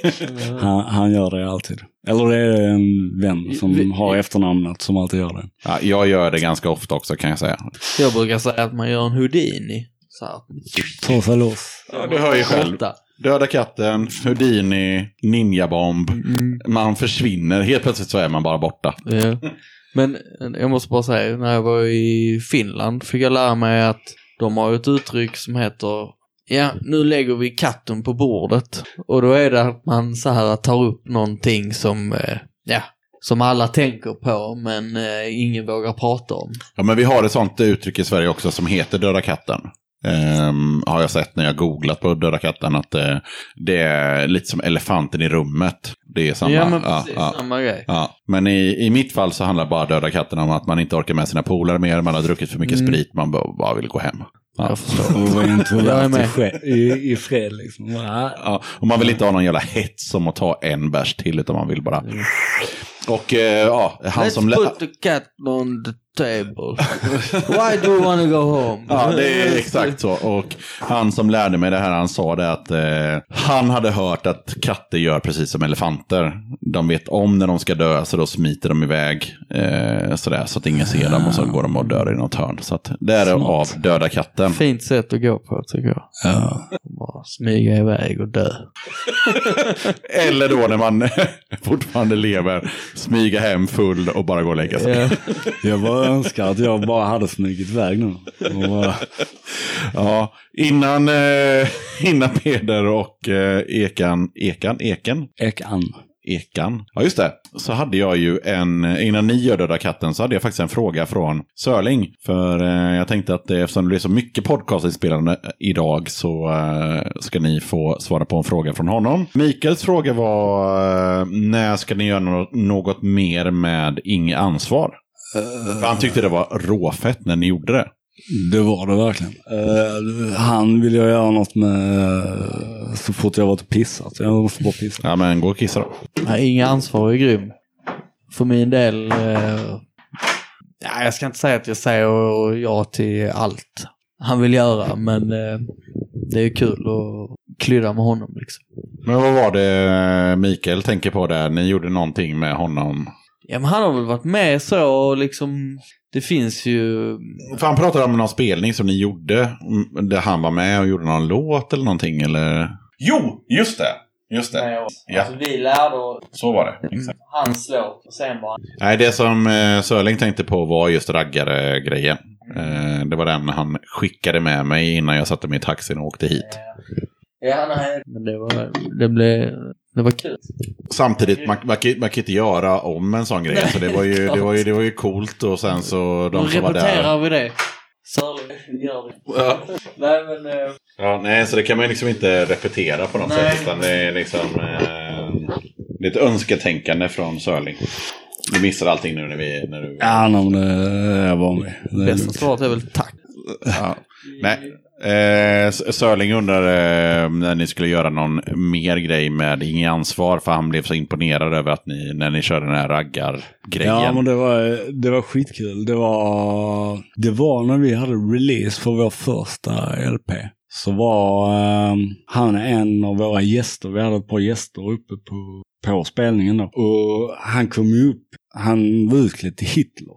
Han, han gör det alltid. Eller det är en vän som har efternamnet som alltid gör det. Ja, jag gör det ganska ofta också kan jag säga. Jag brukar säga att man gör en Houdini. Så här. Ta sig loss. Ja, du hör ju själv. Döda katten, Houdini, ninjabomb. Mm. Man försvinner, helt plötsligt så är man bara borta. Ja. Men jag måste bara säga, när jag var i Finland fick jag lära mig att de har ju ett uttryck som heter Ja, nu lägger vi katten på bordet. Och då är det att man så här tar upp någonting som, eh, ja, som alla tänker på men eh, ingen vågar prata om. Ja, men vi har ett sånt uttryck i Sverige också som heter Döda katten. Ehm, har jag sett när jag googlat på Döda katten att eh, det är lite som elefanten i rummet. Det är samma. ja, men ja, precis ja. samma grej. Ja, men i, i mitt fall så handlar bara Döda katten om att man inte orkar med sina polare mer, man har druckit för mycket Mm. sprit, man bara, vill gå hem. Ja. Jag förstår. Och vara Jag är introvert i, i, i fred liksom. Ja, Ja, och man vill inte ha någon jävla hets som att ta en bärs till, utan man vill bara... Och eh, ja, han Let's som... lä- put the cat on the table. Why do you wanna go home? Ja, det är exakt så. Och han som lärde mig det här, han sa det att eh, han hade hört att katter gör precis som elefanter. De vet om när de ska dö, så då smiter de iväg. Eh, sådär, så att ingen ser dem och så går de och dör i något hörn. Så att det är av Döda katten. Fint sätt att gå på tycker jag. ja. Bara smyga iväg och dö. Eller då när man fortfarande lever, smyga hem full och bara gå och lägga sig. Ja. Jag bara önskar att jag bara hade smugit iväg nu. Och Ja, innan, eh, innan Peder och eh, Ekan, Ekan, Eken, Ekan. Ekan. Ja, just det. Så hade jag ju en, innan ni gör Döda katten, så hade jag faktiskt en fråga från Sörling. För eh, jag tänkte att eh, eftersom det blir så mycket podcastinspelande idag så eh, ska ni få svara på en fråga från honom. Mikaels fråga var, eh, när ska ni göra något, något mer med inget ansvar? För han tyckte det var råfett när ni gjorde det. Det var det verkligen. Eh, han ville jag göra något med eh, så fort jag varit och pissat. Jag måste bara pissa. Ja, men gå och kissa då. Nej, inga ansvar är grym. För min del, eh, ja, jag ska inte säga att jag säger ja till allt han vill göra, men eh, det är kul att klydda med honom liksom. Men vad var det Mikael tänker på där? Ni gjorde någonting med honom. Ja, men han har väl varit med så och liksom, det finns ju, För han pratade om någon spelning som ni gjorde. mm, Där han var med och gjorde någon låt eller någonting eller? Jo, just det. Just det. Ja. alltså vi lärde oss Så var det. Exakt. hans låt och sen var Nej, det som eh, Sörling tänkte på var just raggare-grejen. Eh, det var den han skickade med mig innan jag satte mig i taxin och åkte hit. Ja, nej. Men det var, det blev, det var kul. Samtidigt, man, man, kan- man kan inte göra om en sån grej. Så det var ju, det var ju, det var ju coolt och sen så de som var där. repeterar vi det. Sörling, gör det. Ja. Nej men, eh, Ja, nej, så det kan man ju liksom inte repetera på något Nej. sätt. Utan det är liksom... Eh, det är ett önsketänkande från Sörling. Du missar allting nu när vi... När du, Ja, nej, men är jag. Det är bästa svaret är väl tack. ja. Nej, Eh, Sörling undrar eh, när ni skulle göra någon mer grej med Inge Ansvar, för han blev så imponerad över att ni, när ni körde den här raggargrejen. Ja, men det var, det var skitkul. Det var, det var när vi hade release för vår första LP. Så var eh, han en av våra gäster. Vi hade ett par gäster uppe på, på spelningen då. Och han kom ju upp, han var utklädd till Hitler.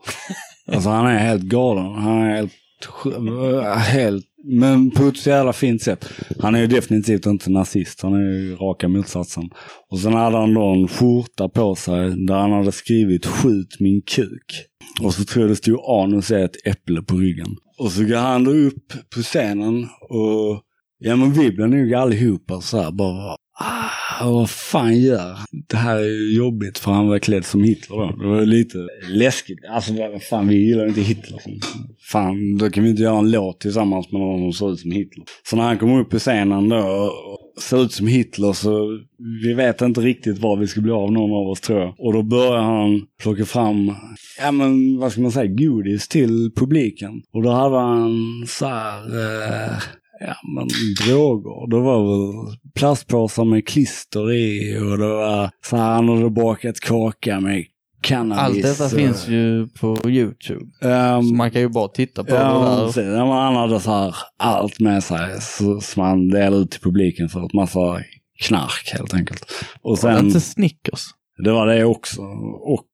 alltså han är helt galen. Han är helt, äh, helt men på ett så jävla fint sätt. Han är ju definitivt inte nazist, han är ju raka motsatsen. Och sen hade han då en skjorta på sig där han hade skrivit skjut min kuk. Och så tror jag det stod anus är ett äpple på ryggen. Och så går han då upp på scenen och ja men vi blir nog allihopa så här bara Ah, vad fan gör Det här är ju jobbigt för han var klädd som Hitler då. Det var lite läskigt. Alltså vad fan, vi gillar inte Hitler. Fan, då kan vi inte göra en låt tillsammans med någon som ser ut som Hitler. Så när han kom upp på scenen då och ser ut som Hitler så vi vet inte riktigt vad vi ska bli av någon av oss tror jag. Och då börjar han plocka fram, ja men vad ska man säga, godis till publiken. Och då hade han så här, eh, Ja, men droger. Det var väl plastpåsar med klister i och det var så här, han hade bakat kaka med cannabis. Allt detta och, finns ju på YouTube. Um, Så man kan ju bara titta på det Ja, där. precis. Han hade så här allt med sig som han delade ut till publiken för ett massa knark helt enkelt. Och Var det sen, inte Snickers? det var det också. Och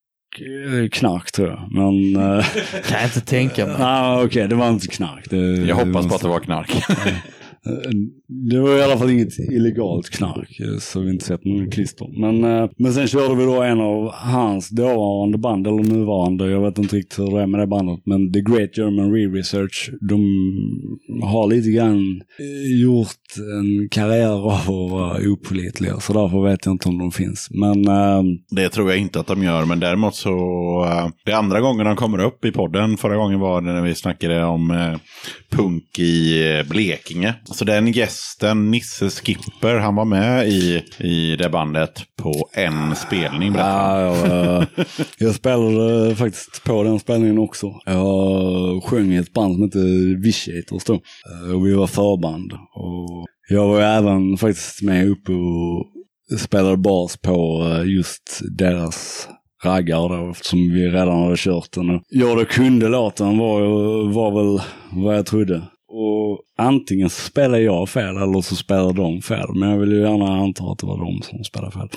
knark tror jag. Men, eh, Kan jag inte tänka mig. ah, okej, det var inte knark. Det, Jag hoppas på att det var knark. Eh, det var i alla fall inget illegalt knark, eh, så vi inte sett någon klister. Men, eh, men sen körde vi då en av hans dåvarande band, eller nuvarande, jag vet inte riktigt hur det är med det bandet, men The Great German Re-Research, de har lite grann gjort en karriär av att vara opålitliga, så därför vet jag inte om de finns. Men Det tror jag inte att de gör, men däremot så... Det andra gången de kommer upp i podden. Förra gången var det när vi snackade om punk i Blekinge. Så den gästen, Nisse Skipper, han var med i, i det bandet på en spelning. han. Ja, jag, jag spelade faktiskt på den spelningen också. Jag sjöng i ett band som hette Vitiators då. Eh, och vi var förband. Och jag var även faktiskt med uppe och spelade bas på eh, just deras raggar då, eftersom vi redan hade kört den. Jag då kunde låten var, var väl vad jag trodde. Och antingen så spelade jag fel eller så spelade de fel. Men jag vill ju gärna anta att det var de som spelade fel.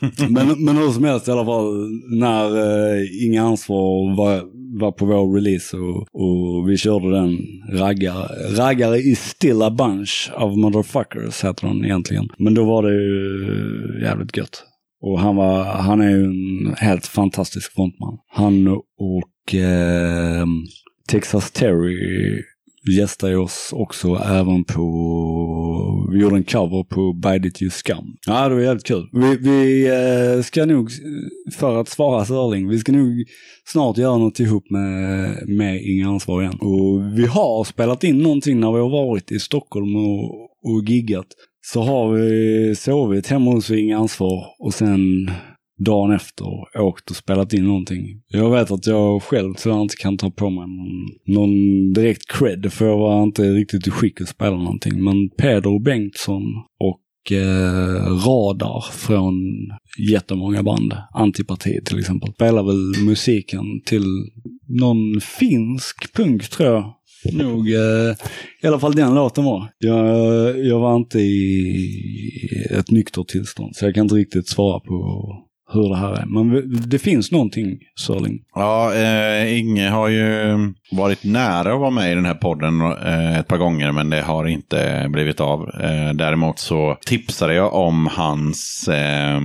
men, men hur som helst i alla fall, när uh, Inga Ansvar var, var på vår release och, och vi körde den raggare. Raggare is still a bunch of motherfuckers heter den egentligen. Men då var det ju jävligt gött. Och han, var, han är ju en helt fantastisk frontman. Han och eh, Texas Terry gästade oss också även på, vi gjorde en cover på Bide It You Scum. Ja, det var jävligt kul. Vi, vi eh, ska nog, för att svara Sörling, vi ska nog snart göra något ihop med, med Inga Ansvar igen. Och vi har spelat in någonting när vi har varit i Stockholm och, och giggat. Så har vi sovit hemma hos Inga Ansvar och sen dagen efter åkt och spelat in någonting. Jag vet att jag själv tyvärr inte kan ta på mig någon, någon direkt cred för jag var inte riktigt i skick att spela någonting. Men Peder Bengtsson och eh, Radar från jättemånga band, Antipartiet till exempel, spelar väl musiken till någon finsk punk tror jag. Nog, eh, i alla fall den låten var. Jag, jag var inte i ett nyktert tillstånd så jag kan inte riktigt svara på hur det här är. Men det finns någonting, Sörling. Ja, eh, Inge har ju varit nära att vara med i den här podden eh, ett par gånger, men det har inte blivit av. Eh, däremot så tipsade jag om hans eh,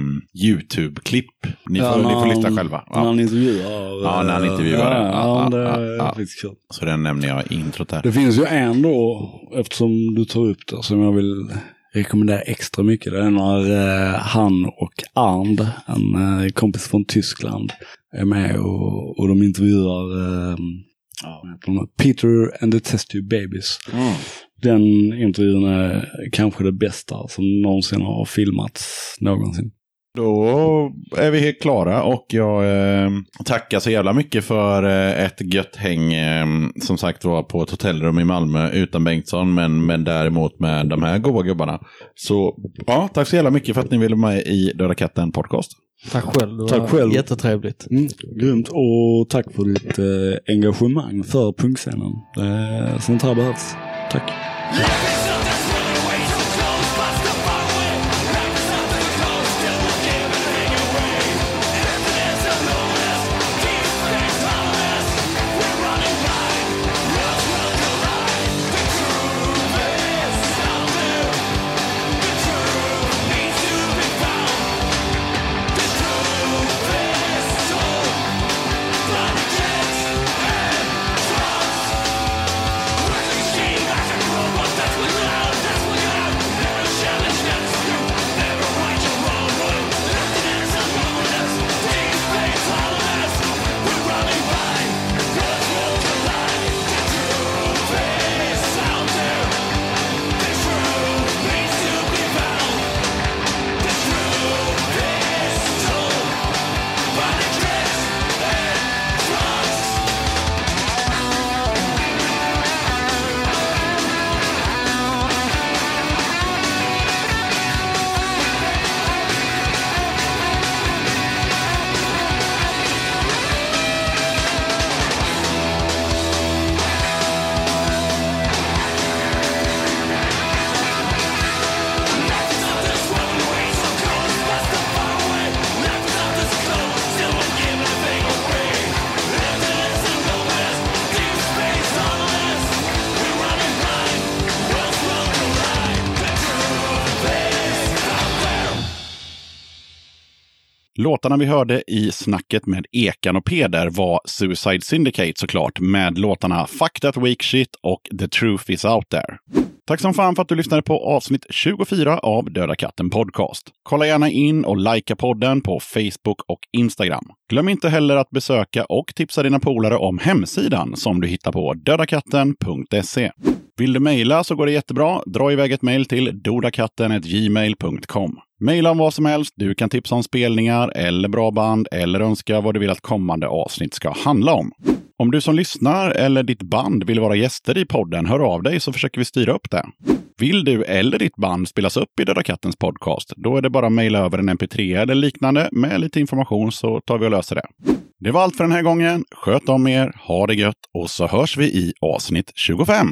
YouTube-klipp. Ni, får, ni får lyssna själva. När Ja. han intervjuar. Ja, när han intervjuar. Ja, Ja, ja, ja, det är ja. kul. Så den nämner jag i introt här. Det finns ju en då, eftersom du tar upp det, som jag vill rekommendera extra mycket. Är när eh, han och Arnd, en eh, kompis från Tyskland, är med och, och de intervjuar eh, ja? Peter and the Test Tube Babies. Mm. Den intervjun är kanske det bästa som någonsin har filmats någonsin. Då är vi helt klara och jag eh, tackar så jävla mycket för eh, ett gött häng. Eh, som sagt var på ett hotellrum i Malmö utan Bengtsson men, men däremot med de här goa gubbarna. Så ja, tack så jävla mycket för att ni ville vara med i Döda katten podcast. Tack själv. Det var Tack själv. Jättetrevligt. Mm, grymt och tack för ditt eh, engagemang för punkscenen. Eh, sånt här behövs. Tack. Låtarna vi hörde i snacket med Ekan och Peder var Suicide Syndicate såklart, med låtarna Fuck That Weak Shit och The Truth Is Out There. Tack som fan för att du lyssnade på avsnitt 24 av Döda katten Podcast. Kolla gärna in och likea podden på Facebook och Instagram. Glöm inte heller att besöka och tipsa dina polare om hemsidan som du hittar på dödakatten.se. Vill du mejla så går det jättebra. Dra iväg ett mejl till dodakatten.gmail.com. Mejla om vad som helst. Du kan tipsa om spelningar eller bra band eller önska vad du vill att kommande avsnitt ska handla om. Om du som lyssnar eller ditt band vill vara gäster i podden, hör av dig så försöker vi styra upp det. Vill du eller ditt band spelas upp i Döda Kattens podcast, då är det bara att mejla över en mp3 eller liknande med lite information så tar vi och löser det. Det var allt för den här gången. Sköt om er, ha det gött och så hörs vi i avsnitt 25.